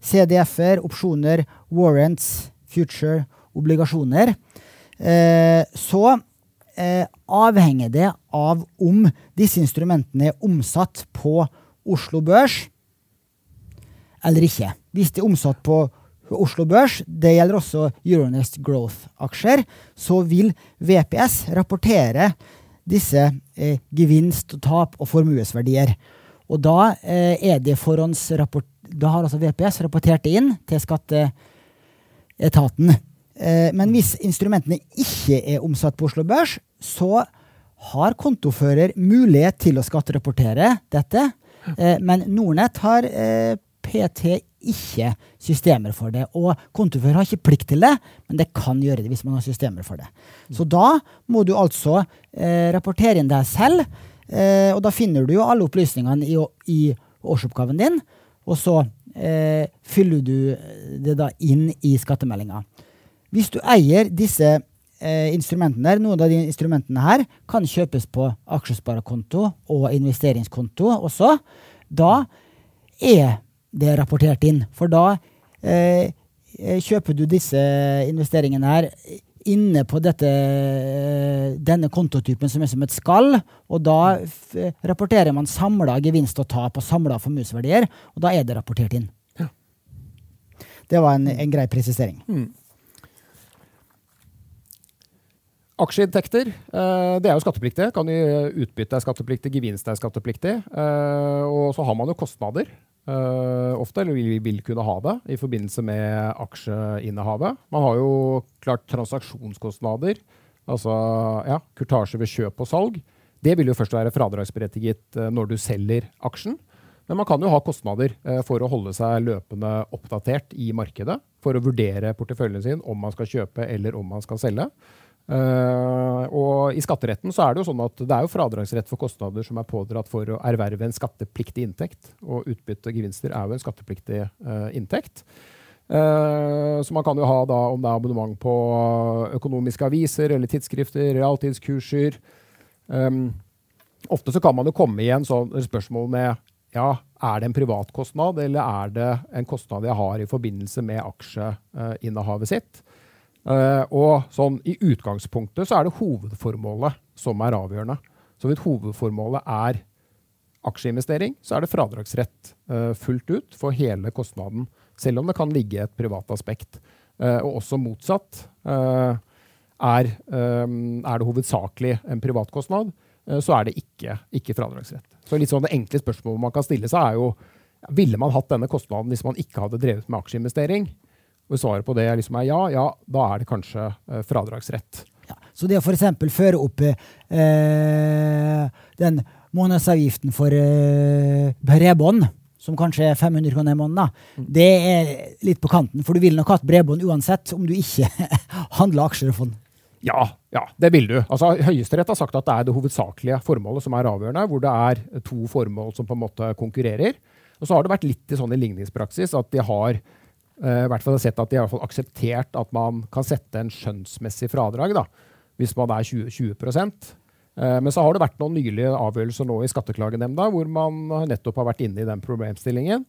CDF-er, opsjoner, warrants, future, obligasjoner, eh, så eh, avhenger det av om disse instrumentene er omsatt på Oslo Børs eller ikke. Hvis de er omsatt på Oslo Børs, det gjelder også Euronest Growth-aksjer, så vil VPS rapportere disse eh, gevinst, tap og formuesverdier. Og da eh, er det. Da har altså VPS rapportert det inn til skatteetaten. Eh, men hvis instrumentene ikke er omsatt på Oslo Børs, så har kontofører mulighet til å skatterapportere dette. Eh, men Nordnett har eh, PT ikke systemer for det. Og kontofører har ikke plikt til det, men det kan gjøre det hvis man har systemer for det. Så da må du altså eh, rapportere inn deg selv, eh, og da finner du jo alle opplysningene i, i årsoppgaven din, og så eh, fyller du det da inn i skattemeldinga. Hvis du eier disse eh, instrumentene noen av de instrumentene her kan kjøpes på aksjesparekonto og investeringskonto også, da er det er rapportert inn. For da eh, eh, kjøper du disse investeringene her inne på dette, eh, denne kontotypen som er som et skall. Og da rapporterer man samla gevinst og tap og samla formuesverdier, og da er det rapportert inn. Ja. Det var en, en grei presisering. Mm. Aksjeinntekter eh, det er jo skattepliktig. Kan Utbytte er skattepliktig, gevinst er skattepliktig. Eh, og så har man jo kostnader uh, ofte, eller vil, vil kunne ha det, i forbindelse med aksjeinnehavet. Man har jo klart transaksjonskostnader, altså ja, kurtasje ved kjøp og salg. Det vil jo først være fradragsberettiget uh, når du selger aksjen. Men man kan jo ha kostnader uh, for å holde seg løpende oppdatert i markedet. For å vurdere porteføljen sin, om man skal kjøpe eller om man skal selge. Uh, og I skatteretten så er det jo sånn at det er jo fradragsrett for kostnader som er pådratt for å erverve en skattepliktig inntekt. Og utbytte gevinster er jo en skattepliktig uh, inntekt. Uh, så man kan jo ha da om det er abonnement på økonomiske aviser eller tidsskrifter, realtidskurser. Um, ofte så kan man jo komme i en sånn spørsmål med ja, er det en privatkostnad, eller er det en kostnad jeg har i forbindelse med aksjeinnehavet sitt? Uh, og sånn i utgangspunktet så er det hovedformålet som er avgjørende. Så hvis hovedformålet er aksjeinvestering, så er det fradragsrett uh, fullt ut for hele kostnaden. Selv om det kan ligge et privat aspekt. Uh, og også motsatt. Er, er, det hovedsakelig en privatkostnad, så er det ikke, ikke fradragsrett. Så litt sånn Det enkle spørsmålet man kan stille seg, er jo ville man hatt denne kostnaden hvis man ikke hadde drevet med aksjeinvestering? Og svaret på det liksom er ja, ja, da er det kanskje eh, fradragsrett. Ja, så det å f.eks. føre opp eh, den månedsavgiften for eh, bredbånd, som kanskje er 500 kroner i måneden, da, det er litt på kanten. For du vil nok ha et bredbånd uansett, om du ikke [laughs] handler aksjer og fond. Ja, ja, det vil du. Altså, Høyesterett har sagt at det er det hovedsakelige formålet som er avgjørende, hvor det er to formål som på en måte konkurrerer. Og så har det vært litt i sånn i ligningspraksis at de har i hvert fall har sett at de har akseptert at man kan sette en skjønnsmessig fradrag da, hvis man er 20, 20 uh, Men så har det vært noen nylige avgjørelser nå i Skatteklagenemnda hvor man nettopp har vært inne i den problemstillingen.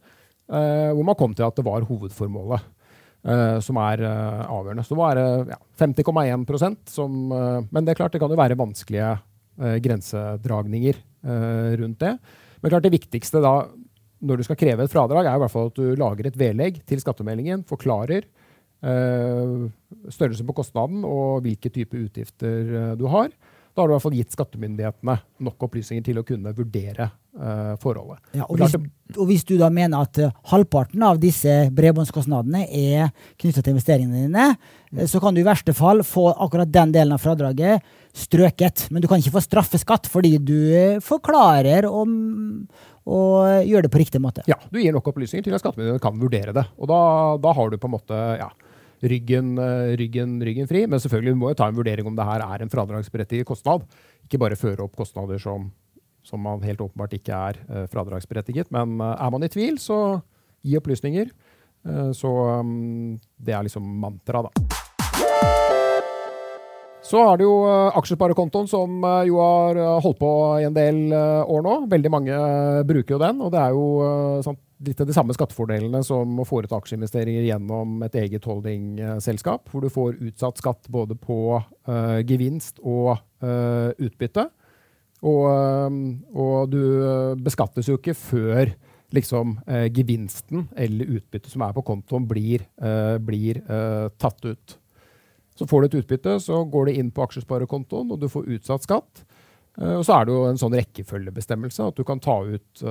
Uh, hvor man kom til at det var hovedformålet. Som er avgjørende. Så det være ja, 50,1% som Men det er klart det kan jo være vanskelige grensedragninger rundt det. Men klart det viktigste da, når du skal kreve et fradrag, er i hvert fall at du lager et vedlegg til skattemeldingen, forklarer størrelsen på kostnaden og hvilke type utgifter du har. Da har du i hvert fall gitt skattemyndighetene nok opplysninger til å kunne vurdere forholdet. Ja, og, hvis, og, hvis, du da mener at uh, halvparten av disse bredbåndskostnadene er knytta til investeringene dine, mm. så kan du i verste fall få akkurat den delen av fradraget strøket. Men du kan ikke få straffeskatt fordi du forklarer om og gjør det på riktig måte. Ja, du gir nok opplysninger til at skattemyndighetene kan vurdere det. Og da, da har du på en måte ja, ryggen, eh, ryggen, ryggen, fri. Men selvfølgelig må jo ta en vurdering om det her er en fradragsberettiget kostnad. Ikke bare føre opp kostnader som, som man helt åpenbart ikke er uh, fradragsberettiget. Men uh, er man i tvil, så gi opplysninger. Uh, så um, det er liksom mantra, da. Så har du jo aksjesparekontoen, som jo har holdt på i en del år nå. Veldig mange bruker jo den, og det er jo sant, litt av de samme skattefordelene som å foreta aksjeinvesteringer gjennom et eget holdingselskap, hvor du får utsatt skatt både på uh, gevinst og uh, utbytte. Og, uh, og, du beskattes jo ikke før liksom, gevinsten eller utbyttet som er på kontoen, blir, blir tatt ut. Så får du et utbytte, så går det inn på aksjesparekontoen, og du får utsatt skatt. Eh, og så er det jo en sånn rekkefølgebestemmelse, at du kan ta ut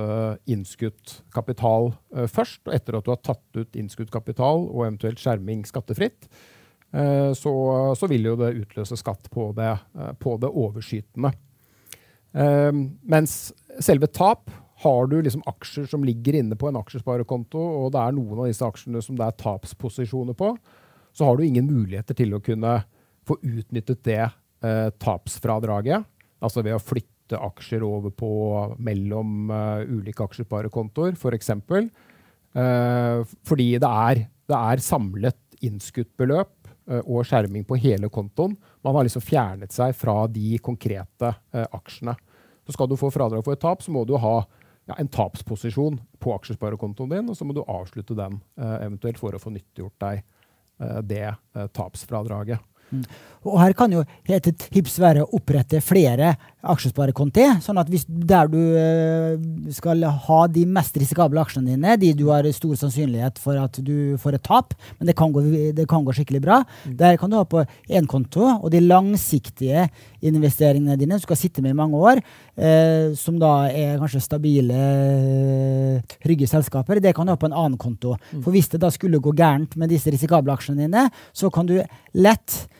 innskutt kapital først. Og etter at du har tatt ut innskutt kapital og eventuelt skjerming skattefritt, så, så, vil jo det utløse skatt på det, på det overskytende. Mens selve tap har du liksom aksjer som ligger inne på en aksjesparekonto, og det er noen av disse aksjene som det er tapsposisjoner på, så har du ingen muligheter til å kunne få utnyttet det tapsfradraget Altså ved å flytte aksjer over på mellom uh, ulike aksjesparekontoer, f.eks. For uh, fordi det er, det er, samlet innskutt og skjerming på hele kontoen. Man har liksom fjernet seg fra de konkrete aksjene. Så skal du få fradrag for et tap, så må du ha ja, en tapsposisjon på aksjesparekontoen din, og så må du avslutte den eventuelt for å få nyttiggjort deg det tapsfradraget. Mm. Og her kan jo et tips være å opprette flere aksjesparekonti. sånn at hvis der du eh, skal ha de mest risikable aksjene dine, de du har stor sannsynlighet for at du får et tap, men det kan gå, det kan gå skikkelig bra, mm. der kan du ha på én konto. Og de langsiktige investeringene dine, du skal sitte med i mange år, eh, som da er kanskje stabile, trygge selskaper, det kan du ha på en annen konto. Mm. For hvis det da skulle gå gærent med disse risikable aksjene dine, så kan du lett eh,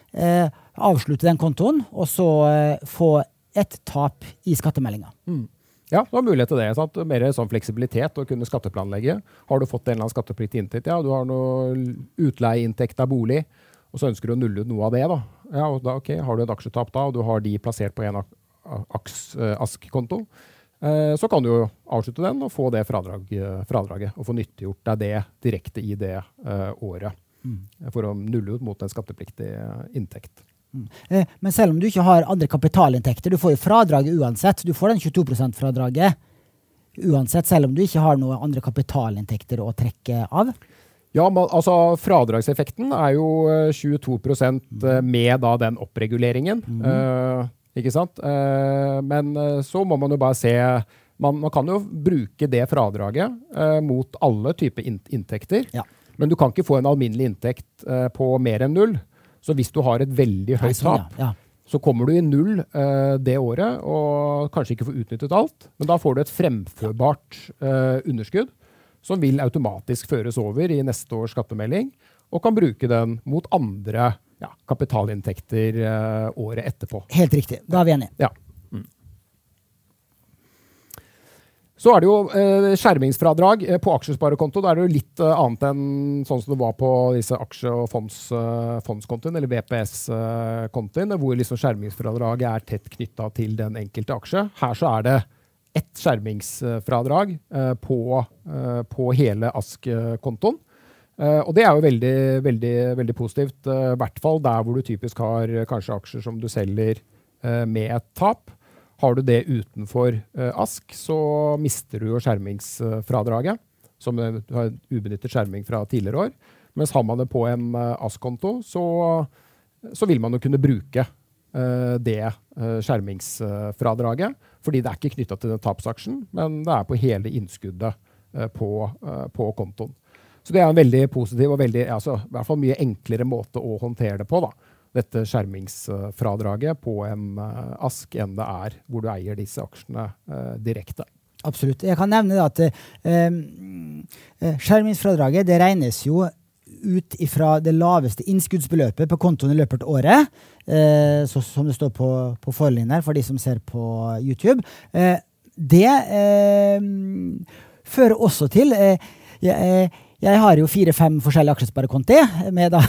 avslutte den kontoen, og så eh, få et tap i skattemeldinga. Mm. Ja, du har mulighet til det. Sant? Mer sånn fleksibilitet å kunne skatteplanlegge. Har du fått en eller annen skattepliktig inntekt, ja, du har noe utleieinntekt av bolig, og så ønsker du å nulle ut noe av det, da. Ja, da okay, Har du et aksjetap da, og du har de plassert på en eh, ASK-konto, eh, så kan du jo avslutte den og få det fradrag, fradraget. Og få nyttiggjort deg det direkte i det uh, året. Mm. For å nulle ut mot en skattepliktig inntekt. Mm. Eh, men selv om du ikke har andre kapitalinntekter, du får jo fradraget uansett. Du får den 22 %-fradraget uansett, selv om du ikke har noen andre kapitalinntekter å trekke av. Ja, men, altså Fradragseffekten er jo 22 eh, eh, med da den oppreguleringen. Mm. Eh, ikke sant? Eh, men så må man jo bare se Man, man kan jo bruke det fradraget eh, mot alle typer inntekter. Ja. Men du kan ikke få en alminnelig inntekt uh, på mer enn null. Så hvis du har et veldig høyt sånn, tap, ja. Ja. så kommer du i null uh, det året og kanskje ikke får utnyttet alt. Men da får du et fremførbart uh, underskudd som vil automatisk føres over i neste års skattemelding, og kan bruke den mot andre ja, kapitalinntekter året etterpå. Helt riktig. Da er vi enige. Ja. Så er det jo eh, skjermingsfradrag eh, på aksjesparekonto. Da er det jo litt eh, annet enn sånn som det var på disse aksje- og fonds, fondskontoene, eller VPS-kontoen, hvor liksom skjermingsfradraget er tett knytta til den enkelte aksje. Her så er det ett skjermingsfradrag på, på, hele ASK-kontoen. og det er jo veldig, veldig, veldig positivt, i hvert fall der hvor du typisk har kanskje aksjer som du selger med et tap. Har du det utenfor uh, ASK, så mister du jo skjermingsfradraget. Som du har ubenyttet skjerming fra tidligere år. Mens har man det på en ASK-konto, så, så, vil man jo kunne bruke det skjermingsfradraget. Fordi det er ikke knytta til den tapsaksjen, men det er på hele innskuddet på, på kontoen. Så det er en veldig positiv og veldig, altså, i hvert fall mye enklere måte å håndtere det på. da. Dette skjermingsfradraget på en uh, ASK enn det er hvor du eier disse aksjene uh, direkte. Absolutt. Jeg kan nevne at uh, skjermingsfradraget det regnes jo ut ifra det laveste innskuddsbeløpet på kontoen i løpet av året. Eh, så, som det står på, på forlinjen her for de som ser på YouTube. Eh, det eh, fører også til jeg, jeg har jo fire-fem forskjellige aksjesparekonti med da,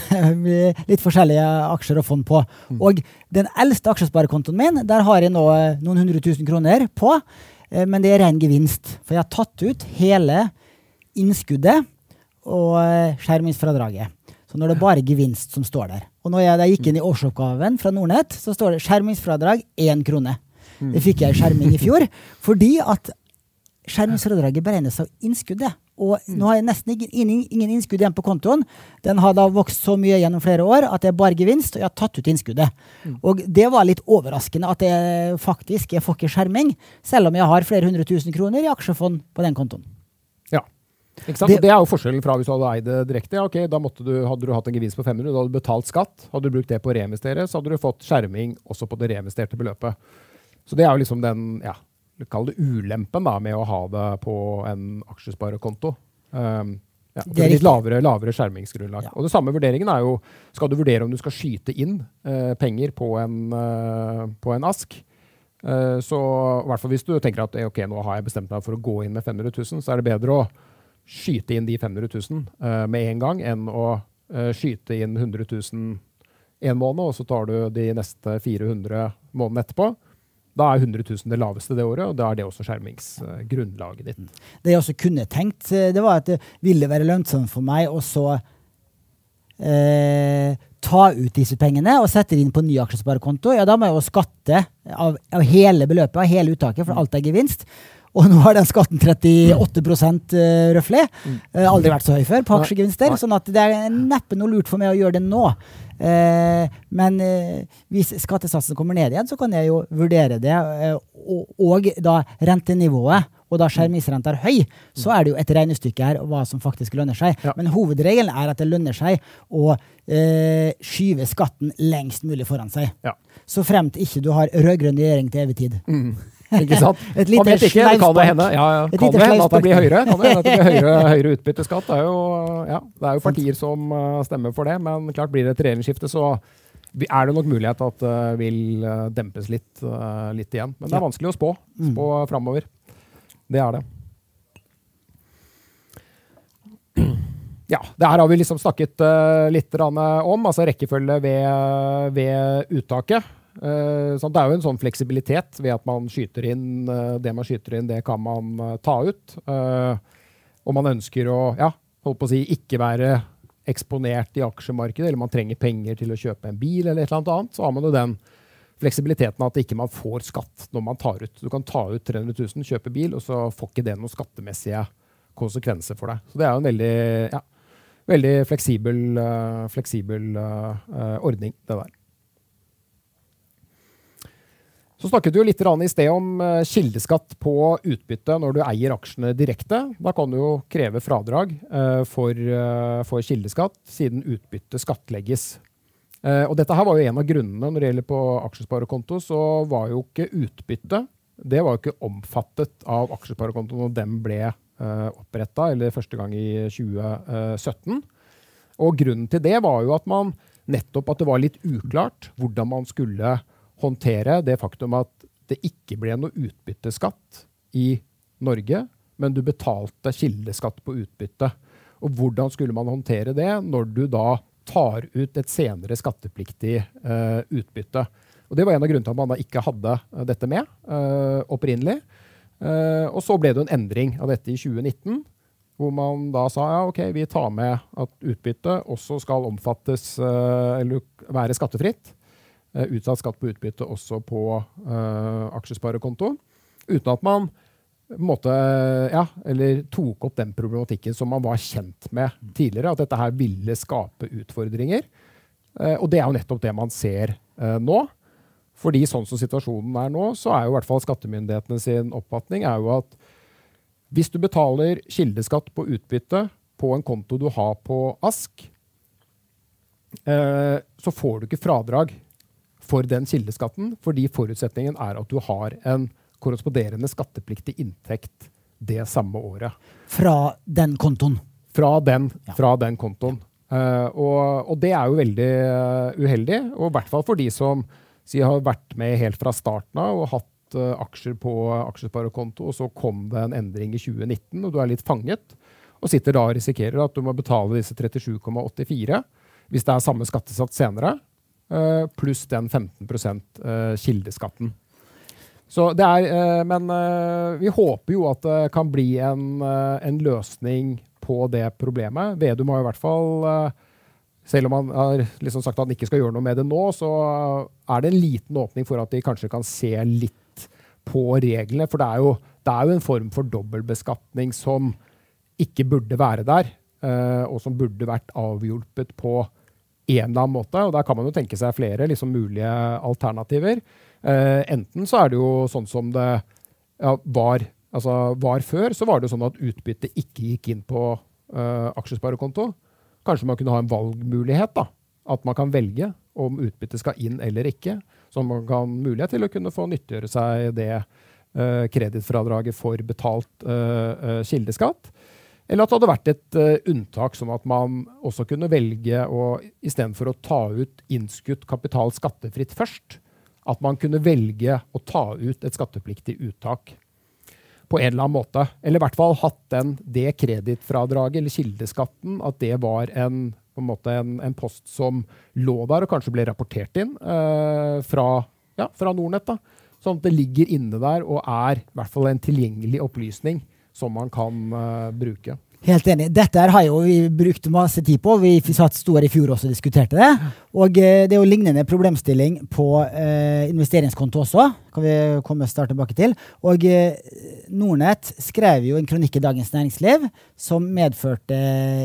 [laughs] litt forskjellige aksjer og fond på. Mm. Og den eldste aksjesparekontoen min, der har jeg nå eh, noen hundre tusen kroner på. Eh, men det er ren gevinst. For jeg har tatt ut hele innskuddet og eh, skjermingsfradraget. Så nå er det bare gevinst som står der. Og når jeg gikk inn i årsoppgaven fra Nordnett, så står det skjermingsfradrag én krone. Mm. Det fikk jeg i skjerming i fjor. [laughs] Fordi at skjermingsfradraget beregnes av innskuddet. Og mm. nå har jeg nesten ingen, ingen, innskudd igjen på kontoen. Den har da vokst så mye gjennom flere år at det er bare gevinst, og jeg har tatt ut innskuddet. Mm. Og det var litt overraskende at jeg faktisk jeg får ikke skjerming, selv om jeg har flere hundre tusen kroner i aksjefond på den kontoen. Ja. Det, det, er jo forskjellen fra hvis du hadde eid det direkte. Ok, da du, Hadde du hatt en gevinst på 500, da hadde du betalt skatt. Hadde du brukt det på å reinvestere, så hadde du fått skjerming også på det reinvesterte beløpet. Så det er jo liksom den ja, kall det ulempen da, med å ha det på en aksjesparekonto. Um, ja, det er litt lavere, lavere skjermingsgrunnlag. Ja. Og det samme vurderingen er jo Skal du vurdere om du skal skyte inn uh, penger på en, uh, på en ask, uh, så i hvert fall hvis du tenker at ok, nå har jeg bestemt meg for å gå inn med 500 000, så er det bedre å skyte inn de 500 000 med en gang enn å skyte inn 100 000 en måned, og så tar du de neste 400 månedene etterpå. Da er 100 000 det laveste det året, og da er det også skjermingsgrunnlaget ditt. Mm. Det jeg også kunne tenkt, eh, det var at det ville være lønnsomt for meg å så eh, ta ut disse pengene og sette det inn på ny aksjesparekonto. Ja, da må jeg jo skatte av, av, hele beløpet, av hele uttaket, for alt er gevinst. Og nå har den skatten 38 uh, røftlig. Mm. Uh, aldri vært så høy før på aksjegevinster. Sånn at det er neppe noe lurt for meg å gjøre det nå. Eh, men eh, hvis skattesatsen kommer ned igjen, så kan jeg jo vurdere det. Eh, og, da rentenivået, og da skjermingsrenta er høy, så er det jo et regnestykke her hva som faktisk lønner seg. Men hovedregelen er at det lønner seg å eh, skyve skatten lengst mulig foran seg. Så fremt ikke du har rød-grønn regjering til evig tid. Mm. Ikke sant? [laughs] Et lite vet ikke, det kan det hende, ja, ja. Kan det hende at det blir høyere. Kan det hende at det blir høyere, høyere utbytteskatt. Det er, jo, ja, det er jo partier som uh, stemmer for det, men klart blir det et regjeringsskifte, så er det nok mulighet at det uh, vil uh, dempes litt, litt, igjen. Men det er vanskelig å spå, mm. spå framover. Det er det. [clears throat] Ja, det her har vi liksom snakket litt om, altså rekkefølge ved, ved uttaket. Uh, det er jo en sånn fleksibilitet ved at man skyter inn uh, det man skyter inn, det kan man uh, ta ut. og man ønsker å, ja, holdt på å si, ikke være eksponert i aksjemarkedet, eller man trenger penger til å kjøpe en bil, eller et eller annet, så har man jo den fleksibiliteten at ikke man får skatt når man tar ut. Du kan ta ut 300 000, kjøpe bil, og så får ikke det noen skattemessige konsekvenser for deg. Så det er jo en veldig, ja, veldig fleksibel, fleksibel ordning, det der. Så snakket du litt i sted om eh, kildeskatt på utbytte når du eier aksjene direkte. Da kan du jo kreve fradrag eh, for, eh, for kildeskatt, siden utbytte skattlegges. Og dette her var jo en av grunnene når det gjelder på aksjesparekonto, så var jo ikke utbytte det var jo ikke omfattet av aksjesparekontoen når den ble oppretta, første gang i 2017. Og grunnen til det var jo at man nettopp at det var litt uklart hvordan man skulle håndtere det faktum at det ikke ble noe utbytteskatt i Norge, men du betalte kildeskatt på utbytte. Og hvordan skulle man håndtere det når du da tar ut et senere skattepliktig uh, utbytte? Og Det var en av grunnene til at man da ikke hadde uh, dette med uh, opprinnelig. og så ble det en endring av dette i 2019, hvor man da sa ja, ok, vi tar med at utbytte også skal omfattes eller være skattefritt. Utsatt skatt på utbytte også på aksjesparekonto. Uten at man måte, ja, eller tok opp den problematikken som man var kjent med tidligere. At dette her ville skape utfordringer. Uh, og det er jo nettopp det man ser uh, nå. Fordi sånn som situasjonen er nå, så er jo i hvert fall skattemyndighetene sin oppfatning er jo at hvis du betaler kildeskatt på utbytte på en konto du har på ASK, eh, så får du ikke fradrag for den kildeskatten, fordi forutsetningen er at du har en korresponderende skattepliktig inntekt det samme året. Fra den kontoen? Fra den, fra den kontoen. Uh, og, og, det er jo veldig uh, uheldig, og i hvert fall for de som si, har vært med helt fra starten av og hatt uh, aksjer på aksjesparekonto, og så kom det en endring i 2019, og du er litt fanget, og sitter da og risikerer at du må betale disse 37,84 hvis det er samme skattesats senere, pluss den 15% kildeskatten. Så det er, eh, men eh, vi håper jo at det kan bli en, eh, en løsning på det problemet. Vedum har i hvert fall selv om han har liksom sagt at han ikke skal gjøre noe med det nå, så er det en liten åpning for at de kanskje kan se litt på reglene. For det er jo, det er jo en form for dobbeltbeskatning som ikke burde være der, og som burde vært avhjulpet på en eller annen måte. Og der kan man jo tenke seg flere liksom, mulige alternativer. Uh, enten så er det jo sånn som det ja, var, altså, var, før, så var det jo sånn at utbyttet ikke gikk inn på uh, aksjesparekonto. Kanskje man kunne ha en valgmulighet. da, At man kan velge om utbyttet skal inn eller ikke. Så man kan mulighet til å kunne få nyttiggjøre seg det uh, kredittfradraget for betalt uh, kildeskatt. Eller at det hadde vært et uh, unntak, sånn at man også kunne velge å istedenfor å ta ut innskutt kapital skattefritt først, at man kunne velge å ta ut et skattepliktig uttak på en eller annen måte. Eller i hvert fall hatt den, det kredittfradraget eller kildeskatten, at det var en, en, en, en, post som lå der og kanskje ble rapportert inn eh, fra, ja, fra, Nordnett. Sånn at det ligger inne der og er i hvert fall en tilgjengelig opplysning som man kan uh, bruke. Helt enig. Dette har jo vi brukt masse tid på. Vi satt store i fjor også og diskuterte det. Og eh, det er jo lignende problemstilling på eh, investeringskonto også. Kan vi komme snart tilbake til. Og eh, Nordnett skrev jo en kronikk i Dagens Næringsliv som medførte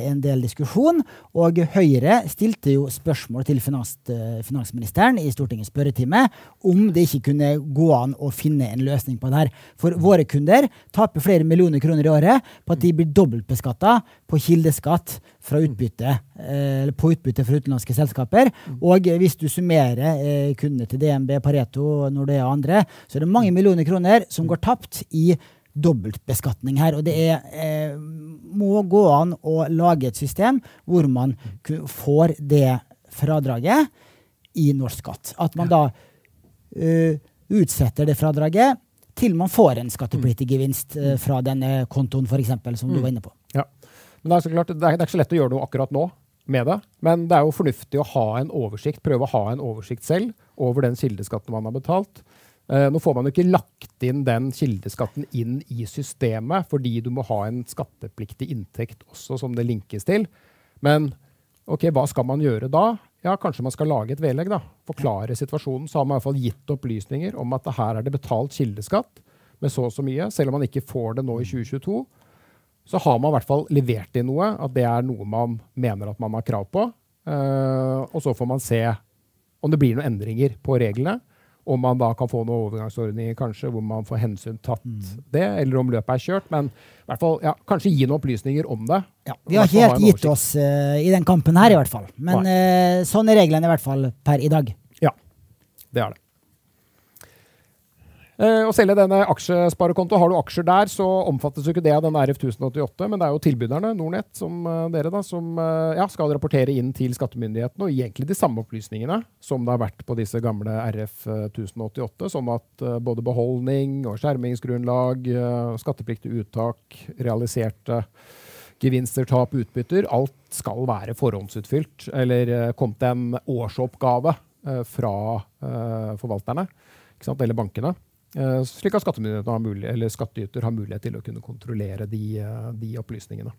en del diskusjon. Og Høyre stilte jo spørsmål til finans, eh, finansministeren i Stortingets spørretime om det ikke kunne gå an å finne en løsning på det her. For våre kunder taper flere millioner kroner i året på at de blir dobbeltbeskatta på kildeskatt fra utbytte, eller på utbytte fra utenlandske selskaper. Og hvis du summerer eh, kundene til DNB, Pareto, Nordea og andre, så er det mange millioner kroner som går tapt i dobbeltbeskatning her. Og det er, eh, må gå an å lage et system hvor man får det fradraget i norsk skatt. At man da uh, utsetter det fradraget til man får en skattepliktig gevinst uh, fra denne kontoen, f.eks., som du mm. var inne på. Men det er, klart, det er, det er ikke så lett å gjøre noe akkurat nå med det. Men det er jo fornuftig å ha en oversikt, prøve å ha en oversikt selv over den kildeskatten man har betalt. Uh, nå får man jo ikke lagt inn den kildeskatten inn i systemet, fordi du må ha en skattepliktig inntekt også, som det linkes til. Men ok, hva skal man gjøre da? Ja, Kanskje man skal lage et vedlegg. da, Forklare situasjonen. Så har man i hvert fall gitt opplysninger om at her er det betalt kildeskatt med så og så mye, selv om man ikke får det nå i 2022 så har man i hvert fall levert inn noe, at det er noe man mener at man har krav på. Uh, og så får man se om det blir noen endringer på reglene. Om man da kan få noen overgangsordninger kanskje, hvor man får hensyn tatt mm. det, eller om løpet er kjørt. Men i hvert fall, ja, kanskje gi noen opplysninger om det. Ja, vi har ikke helt gitt oss uh, i den kampen her, i hvert fall. Men uh, sånn er reglene i hvert fall per i dag. Ja, det er det. Eh, å selge denne aksjesparekonto, Har du aksjer der, så omfattes jo ikke det av den RF 1088, men det er jo tilbyderne, Nordnett, som uh, dere, da, som uh, ja, skal rapportere inn til skattemyndighetene og egentlig de samme opplysningene som det har vært på disse gamle RF 1088, som at både beholdning og skjermingsgrunnlag, skattepliktig uttak, realiserte gevinster, tap, utbytter, alt skal være forhåndsutfylt, eller kommet en årsoppgave fra forvalterne, eller bankene. Eh, slik at har mulighet, eller skattyter har mulighet til å kunne kontrollere de, eh, de, opplysningene.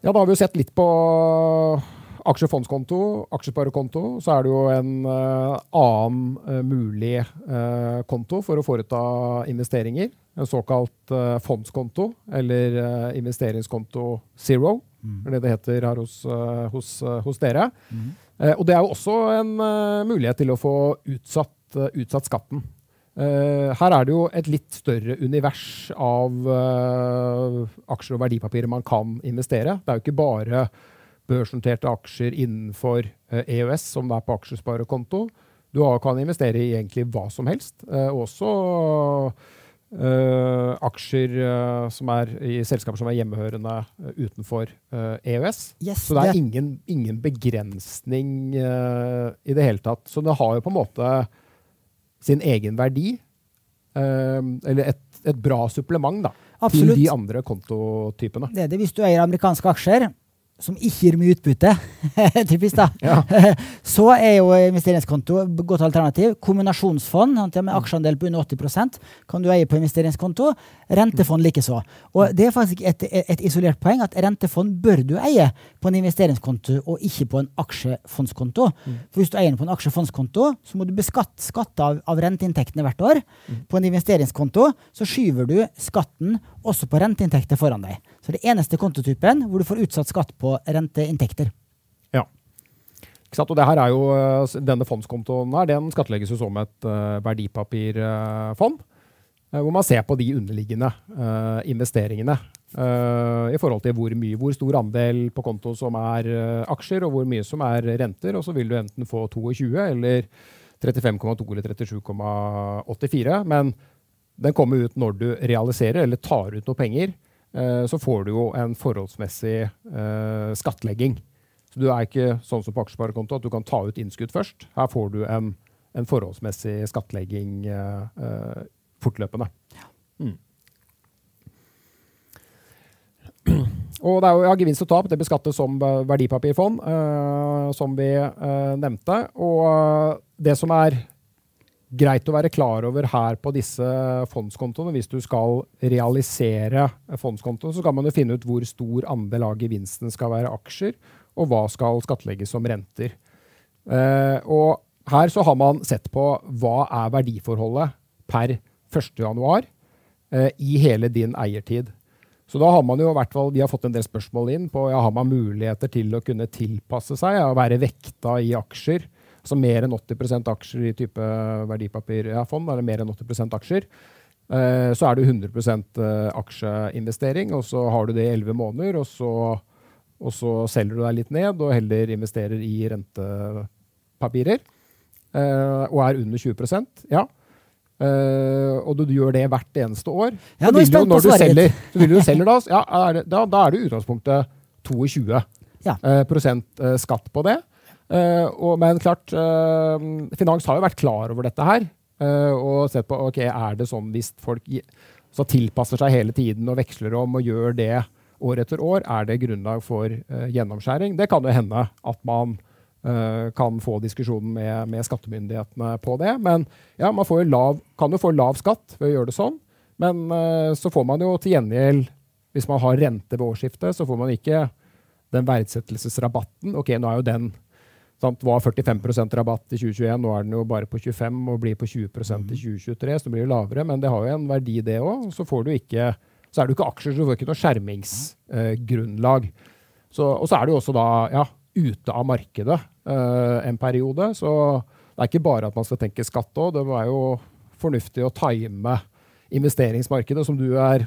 Ja, da har vi jo sett litt på aksjefondskonto, aksjesparekonto, så er det jo en uh, annen mulig konto for å foreta investeringer. En såkalt fondskonto, eller investeringskonto zero, mm. er det det heter her hos, hos, hos dere. Mm. Og det er jo også en mulighet til å få utsatt, utsatt skatten. her er det jo et litt større univers av aksjer og verdipapirer man kan investere. Det er jo ikke bare børsnoterte aksjer innenfor EØS, som det er på aksjesparekonto. Du kan investere i egentlig hva som helst. Eh, også uh, aksjer uh, som er i selskaper som er hjemmehørende uh, utenfor EØS. Yes, så det er ingen, ingen begrensning i det hele tatt. Så det har jo på en måte sin egen verdi. eller et, et, bra supplement da, til de andre kontotypene. Det er det hvis du eier amerikanske aksjer som ikke gir mye utbytte, [laughs] typisk da, ja. [laughs] så er jo investeringskonto et godt alternativ. Kombinasjonsfond med aksjeandel på under 80% kan du eie på investeringskonto. Rentefond likeså. Og det er faktisk et, et, isolert poeng at rentefond bør du eie på en investeringskonto og ikke på en aksjefondskonto. Mm. For hvis du eier den på en aksjefondskonto, så må du beskatte skatte av, av renteinntektene hvert år. Mm. På en investeringskonto så skyver du skatten også på renteinntekter foran deg. Så det eneste kontotypen hvor du får utsatt skatt på renteinntekter. Ja. Og det her er jo, eh, Denne fondskontoen her, den skattlegges jo som et uh, verdipapirfond. Uh, hvor man ser på de underliggende investeringene i forhold til hvor, mye, hvor stor andel på konto som er aksjer, og hvor mye som er renter. Og så vil du enten få 22 eller 35,2 eller 37,84. Men den kommer ut når du realiserer eller tar ut noe penger. Eh, så får du jo en forholdsmessig eh, skattlegging. Så du er ikke sånn som på aksjesparekonto at du kan ta ut innskudd først. Her får du en, en forholdsmessig skattlegging eh, fortløpende. Mm. Og det er jo ja, gevinst og tap. Det beskattes som verdipapirfond, som vi nevnte. Og det som er greit å være klar over her på disse fondskontoene. Hvis du skal realisere fondskontoen, så skal man jo finne ut hvor stor andel av gevinsten skal være aksjer, og hva skal skattlegges som renter. Uh, og her så har man sett på hva er verdiforholdet per 1.1 uh, i hele din eiertid. Så da har man jo hvert fall, Vi har fått en del spørsmål inn på ja, har man muligheter til å kunne tilpasse seg og være vekta i aksjer så mer enn 80% aksjer i type verdipapirfond, ja, eller mer enn 80 aksjer. Eh, så er det 100 eh, aksjeinvestering, og så har du det i 11 måneder. Og så, og så, selger du deg litt ned og heller investerer i rentepapirer. Eh, og er under 20% ja. Og du gjør det hvert eneste år. Ja, nå er du, når du selger, så vil du selger da, ja, er det, da, da, er det utgangspunktet 22 ja. skatt på det. Uh, og, men klart, uh, Finans har jo vært klar over dette her. Uh, og sett på ok, er det sånn hvis folk så tilpasser seg hele tiden og veksler om og gjør det år etter år, er det grunnlag for gjennomskjæring? Det kan jo hende at man kan få diskusjonen med, med, skattemyndighetene på det. Men ja, man jo lav, kan jo få lav skatt ved å gjøre det sånn. Men så får man jo til gjengjeld, hvis man har rente ved årsskiftet, så får man ikke den verdsettelsesrabatten. Ok, nå er jo den Sant? Var 45% rabatt i 2021, nå er den jo bare på 25 og blir på 20% i 2023, så det blir jo lavere. Men det har jo en verdi, det òg. Så får du ikke så er det jo ikke aksjer, så du får ikke noe skjermingsgrunnlag. Eh, og så er det jo også da ja, ute av markedet eh, en periode. Så det er ikke bare at man skal tenke skatt òg. Det er jo fornuftig å time investeringsmarkedet, som du er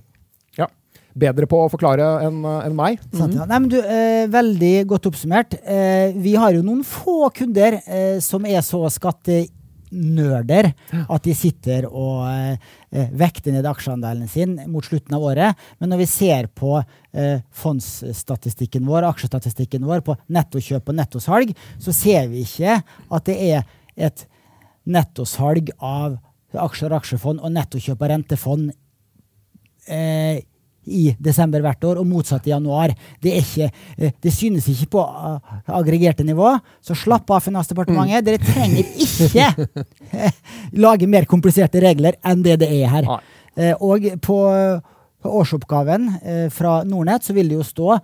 bedre på å forklare enn en meg. Sant, ja. Nei, men du, eh, veldig godt oppsummert. Eh, vi har jo noen få kunder eh, som er så skattenørder at de sitter og eh, vekter ned aksjeandelen sin mot slutten av året. Men når vi ser på eh, fondsstatistikken vår, aksjestatistikken vår, på nettokjøp og nettosalg, så ser vi ikke at det er et nettosalg av aksjer og aksjefond og nettokjøp av rentefond eh, i desember hvert år, og motsatt i januar. Det, ikke, eh, det synes ikke på eh, aggregerte nivå. Så slapp av, Finansdepartementet. Dere trenger ikke lage mer kompliserte regler enn det det er her. Eh, og på, på årsoppgaven fra Nordnett så vil det jo stå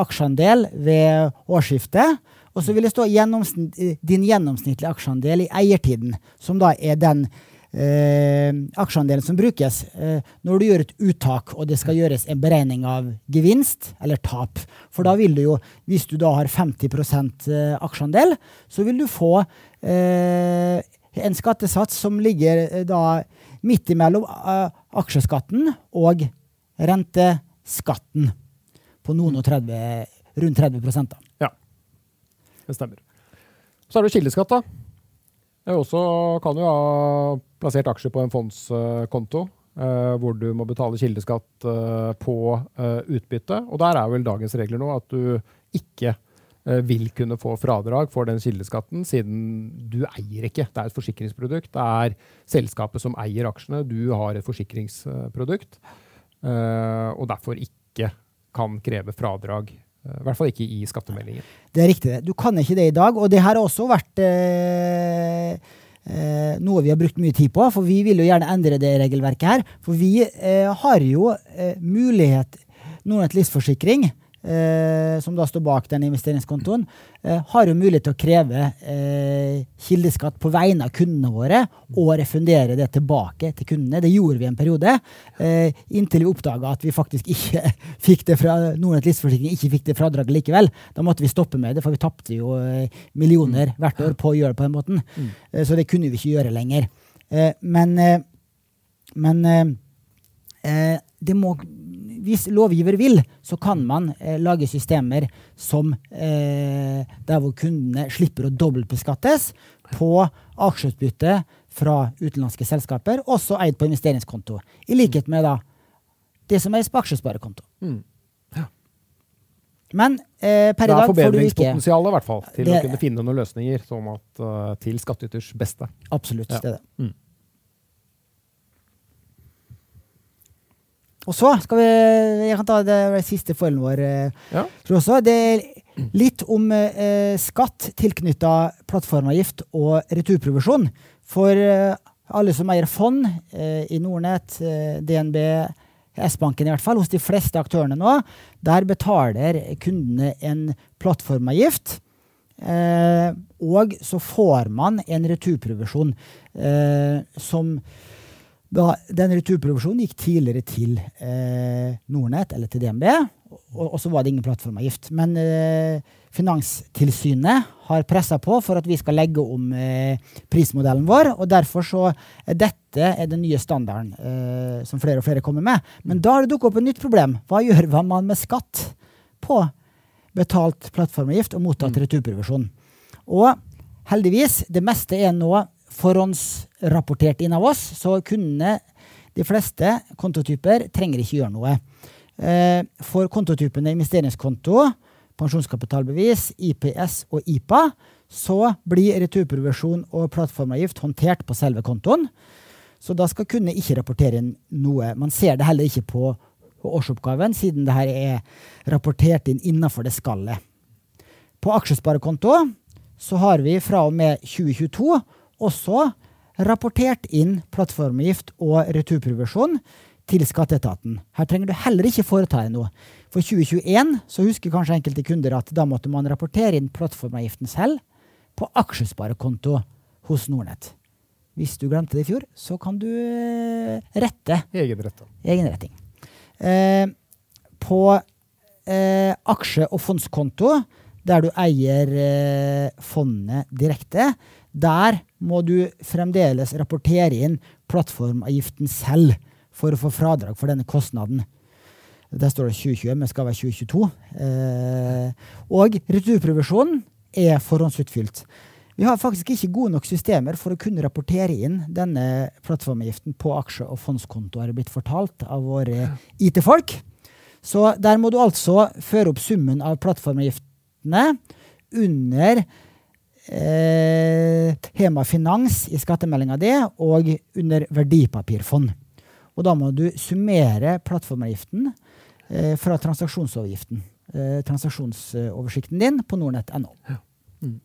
aksjeandel ved årsskiftet. Og så vil det stå gjennomsnitt, din gjennomsnittlige aksjeandel i eiertiden, som da er den eh, aksjeandelen som brukes eh, når du gjør et uttak og det skal gjøres en beregning av gevinst eller tap. For da vil du jo, hvis du da har 50 eh, aksjeandel, så vil du få eh, en skattesats som ligger eh, da midt imellom uh, aksjeskatten og renteskatten på noen og 30, rundt 30 da. Ja, det stemmer. Så er det kildeskatt, da. Det også kan jo ha plassert aksjer på en fondskonto. Uh, hvor du må betale kildeskatt uh, på uh, utbytte. Og der er vel dagens regler nå at du ikke vil kunne få fradrag for den kildeskatten, siden du eier ikke. Det er et forsikringsprodukt. Det er selskapet som eier aksjene. Du har et forsikringsprodukt. og derfor ikke kan kreve fradrag. I hvert fall ikke i skattemeldingen. Det er riktig. Du kan ikke det i dag. Og det har også vært eh noe vi har brukt mye tid på, for vi vil jo gjerne endre det regelverket her. For vi eh, har jo eh, mulighet Nordnett et livsforsikring eh, som da står bak den investeringskontoen, har jo mulighet til å kreve eh, kildeskatt på vegne av kundene våre og refundere det tilbake til kundene. Det gjorde vi en periode, eh, inntil vi oppdaga at vi faktisk ikke [laughs] fikk det fra Nordnett livsforsikring ikke fikk det fradraget likevel. Da måtte vi stoppe med det, for vi tapte jo eh, millioner hvert år på å gjøre det på den måten. Mm. Eh, så det kunne vi ikke gjøre lenger. men men det må hvis lovgiver vil, så kan man eh, lage systemer som eh, der hvor kundene slipper å dobbeltbeskattes på aksjeutbytte fra utenlandske selskaper, også eid på investeringskonto. I likhet med da, det som eies på aksjesparekonto. Mm. Ja. Men eh, per i dag får du ikke Det er forbedringspotensial i hvert fall, til det, å kunne finne noen løsninger at, uh, til skattyters beste. Absolutt. Ja. det er det. Mm. Og så skal vi Jeg kan ta det, det siste foilen vår. Eh, ja. Også. Det er litt om eh, skatt tilknytta plattformavgift og returprovisjon. For eh, alle som eier fond eh, i Nordnett, eh, DNB, S-banken i hvert fall, hos de fleste aktørene nå, der betaler kundene en plattformavgift. Eh, og så får man en returprovisjon som da, den returprovisjonen gikk tidligere til eh, Nordnett eller til DNB, og, og, så var det ingen plattformavgift. Men eh, Finanstilsynet har pressa på for at vi skal legge om eh, prismodellen vår. og Derfor så er dette er den nye standarden eh, som flere og flere kommer med. Men da har det dukket opp et nytt problem. Hva gjør man med skatt på betalt plattformavgift og mottatt mm. returprovisjon? Og heldigvis, det meste er nå forhåndsrapportert inn av oss, så kundene, de fleste kontotyper, trenger ikke gjøre noe. Eh, for kontotypene investeringskonto, pensjonskapitalbevis, IPS og IPA, så blir returprovisjon og plattformavgift håndtert på selve kontoen. Så da skal kundene ikke rapportere inn noe. Man ser det heller ikke på årsoppgaven, siden det her er rapportert inn innenfor det skallet. På aksjesparekonto så har vi fra og med 2022 også rapportert inn plattformavgift og returprovisjon til skatteetaten. Her trenger du heller ikke foreta deg noe. For 2021 så husker kanskje enkelte kunder at da måtte man rapportere inn plattformavgiften selv på aksjesparekonto hos Nordnett. Hvis du glemte det i fjor, så kan du eh, rette. Egenrette. Egenretting. Eh, på eh, aksje- og fondskonto, der du eier eh, fondet direkte, der må du fremdeles rapportere inn plattformavgiften selv for å få fradrag for denne kostnaden. Der står det 2020, men skal være 2022. Eh, og returprovisjonen er forhåndsutfylt. Vi har faktisk ikke gode nok systemer for å kunne rapportere inn denne plattformavgiften på aksje- og fondskonto, har det blitt fortalt av våre IT-folk. Så der må du altså føre opp summen av plattformavgiftene under eh, Hema Finans i skattemeldinga di og under verdipapirfond. Og da må du summere plattformavgiften eh, fra transaksjonsavgiften. Eh, transaksjonsoversikten din på nordnett.no. Ja. Mm.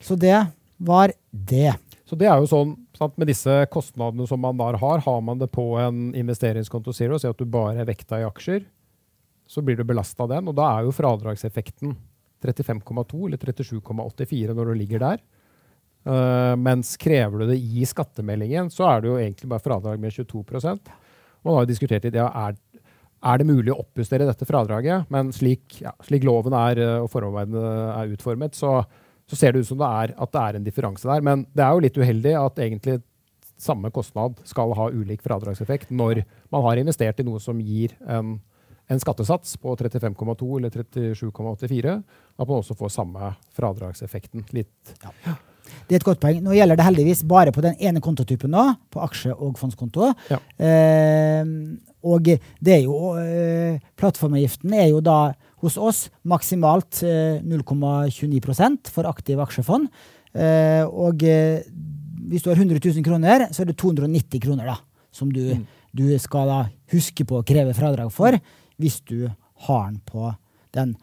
Så det var det. Så det er jo sånn sant, Med disse kostnadene som man der har, har man det på en investeringskonto Zero, si at du bare er vekta i aksjer, så blir du belasta av den. Og da er jo fradragseffekten 35,2 eller 37,84 når du ligger der. Uh, mens krever du det i skattemeldingen, så er det jo egentlig bare fradrag med 22% Man har jo diskutert i det, er, er det mulig å oppjustere dette fradraget? Men slik, ja, slik loven er, eh, og forarbeidene er utformet, så, så, ser det ut som det er, at det er en differanse der. Men det er jo litt uheldig at egentlig samme kostnad skal ha ulik fradragseffekt når man har investert i noe som gir en en skattesats på 35,2 eller 37,84, at man også får samme fradragseffekten. Litt. Ja. Det er et godt poeng. Nå gjelder det heldigvis bare på den ene kontotypen nå, på aksje- og fondskonto. Ja. Eh, og det er jo eh, Plattformavgiften er jo da hos oss maksimalt eh, 0,29% for aktiv aksjefond. Eh, og eh, hvis du har 100 000 kroner, så er det 290 kroner da, som du, mm. du skal da huske på å kreve fradrag for hvis du har den på den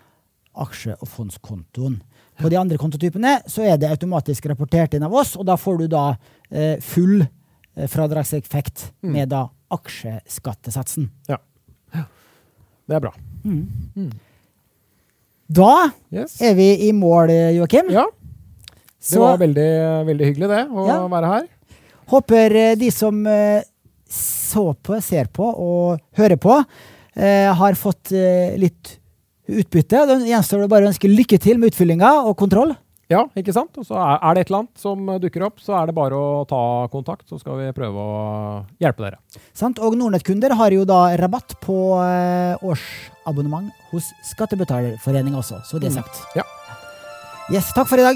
aksje- og fondskontoen. På de andre kontotypene så er det automatisk rapportert inn av oss, og da får du da eh, full eh, fradragseffekt mm. med da aksjeskattesatsen. Ja. Det er bra. Mm. Mm. Da yes. er vi i mål, Joakim. Ja. Det så, var veldig, veldig, hyggelig, det, å ja. være her. Håper eh, de som eh, så på, ser på og hører på, eh, har fått eh, litt utbytte. Da gjenstår det bare å ønske lykke til med utfyllinga og kontroll. Ja, ikke sant? Og så er det et eller annet som dukker opp, så er det bare å ta kontakt, så skal vi prøve å hjelpe dere. Sant, Og Nordnett-kunder har jo da rabatt på eh, årsabonnement hos Skattebetalerforeningen også, så det er mm. sagt. Mm. Ja. Yes, takk for i dag.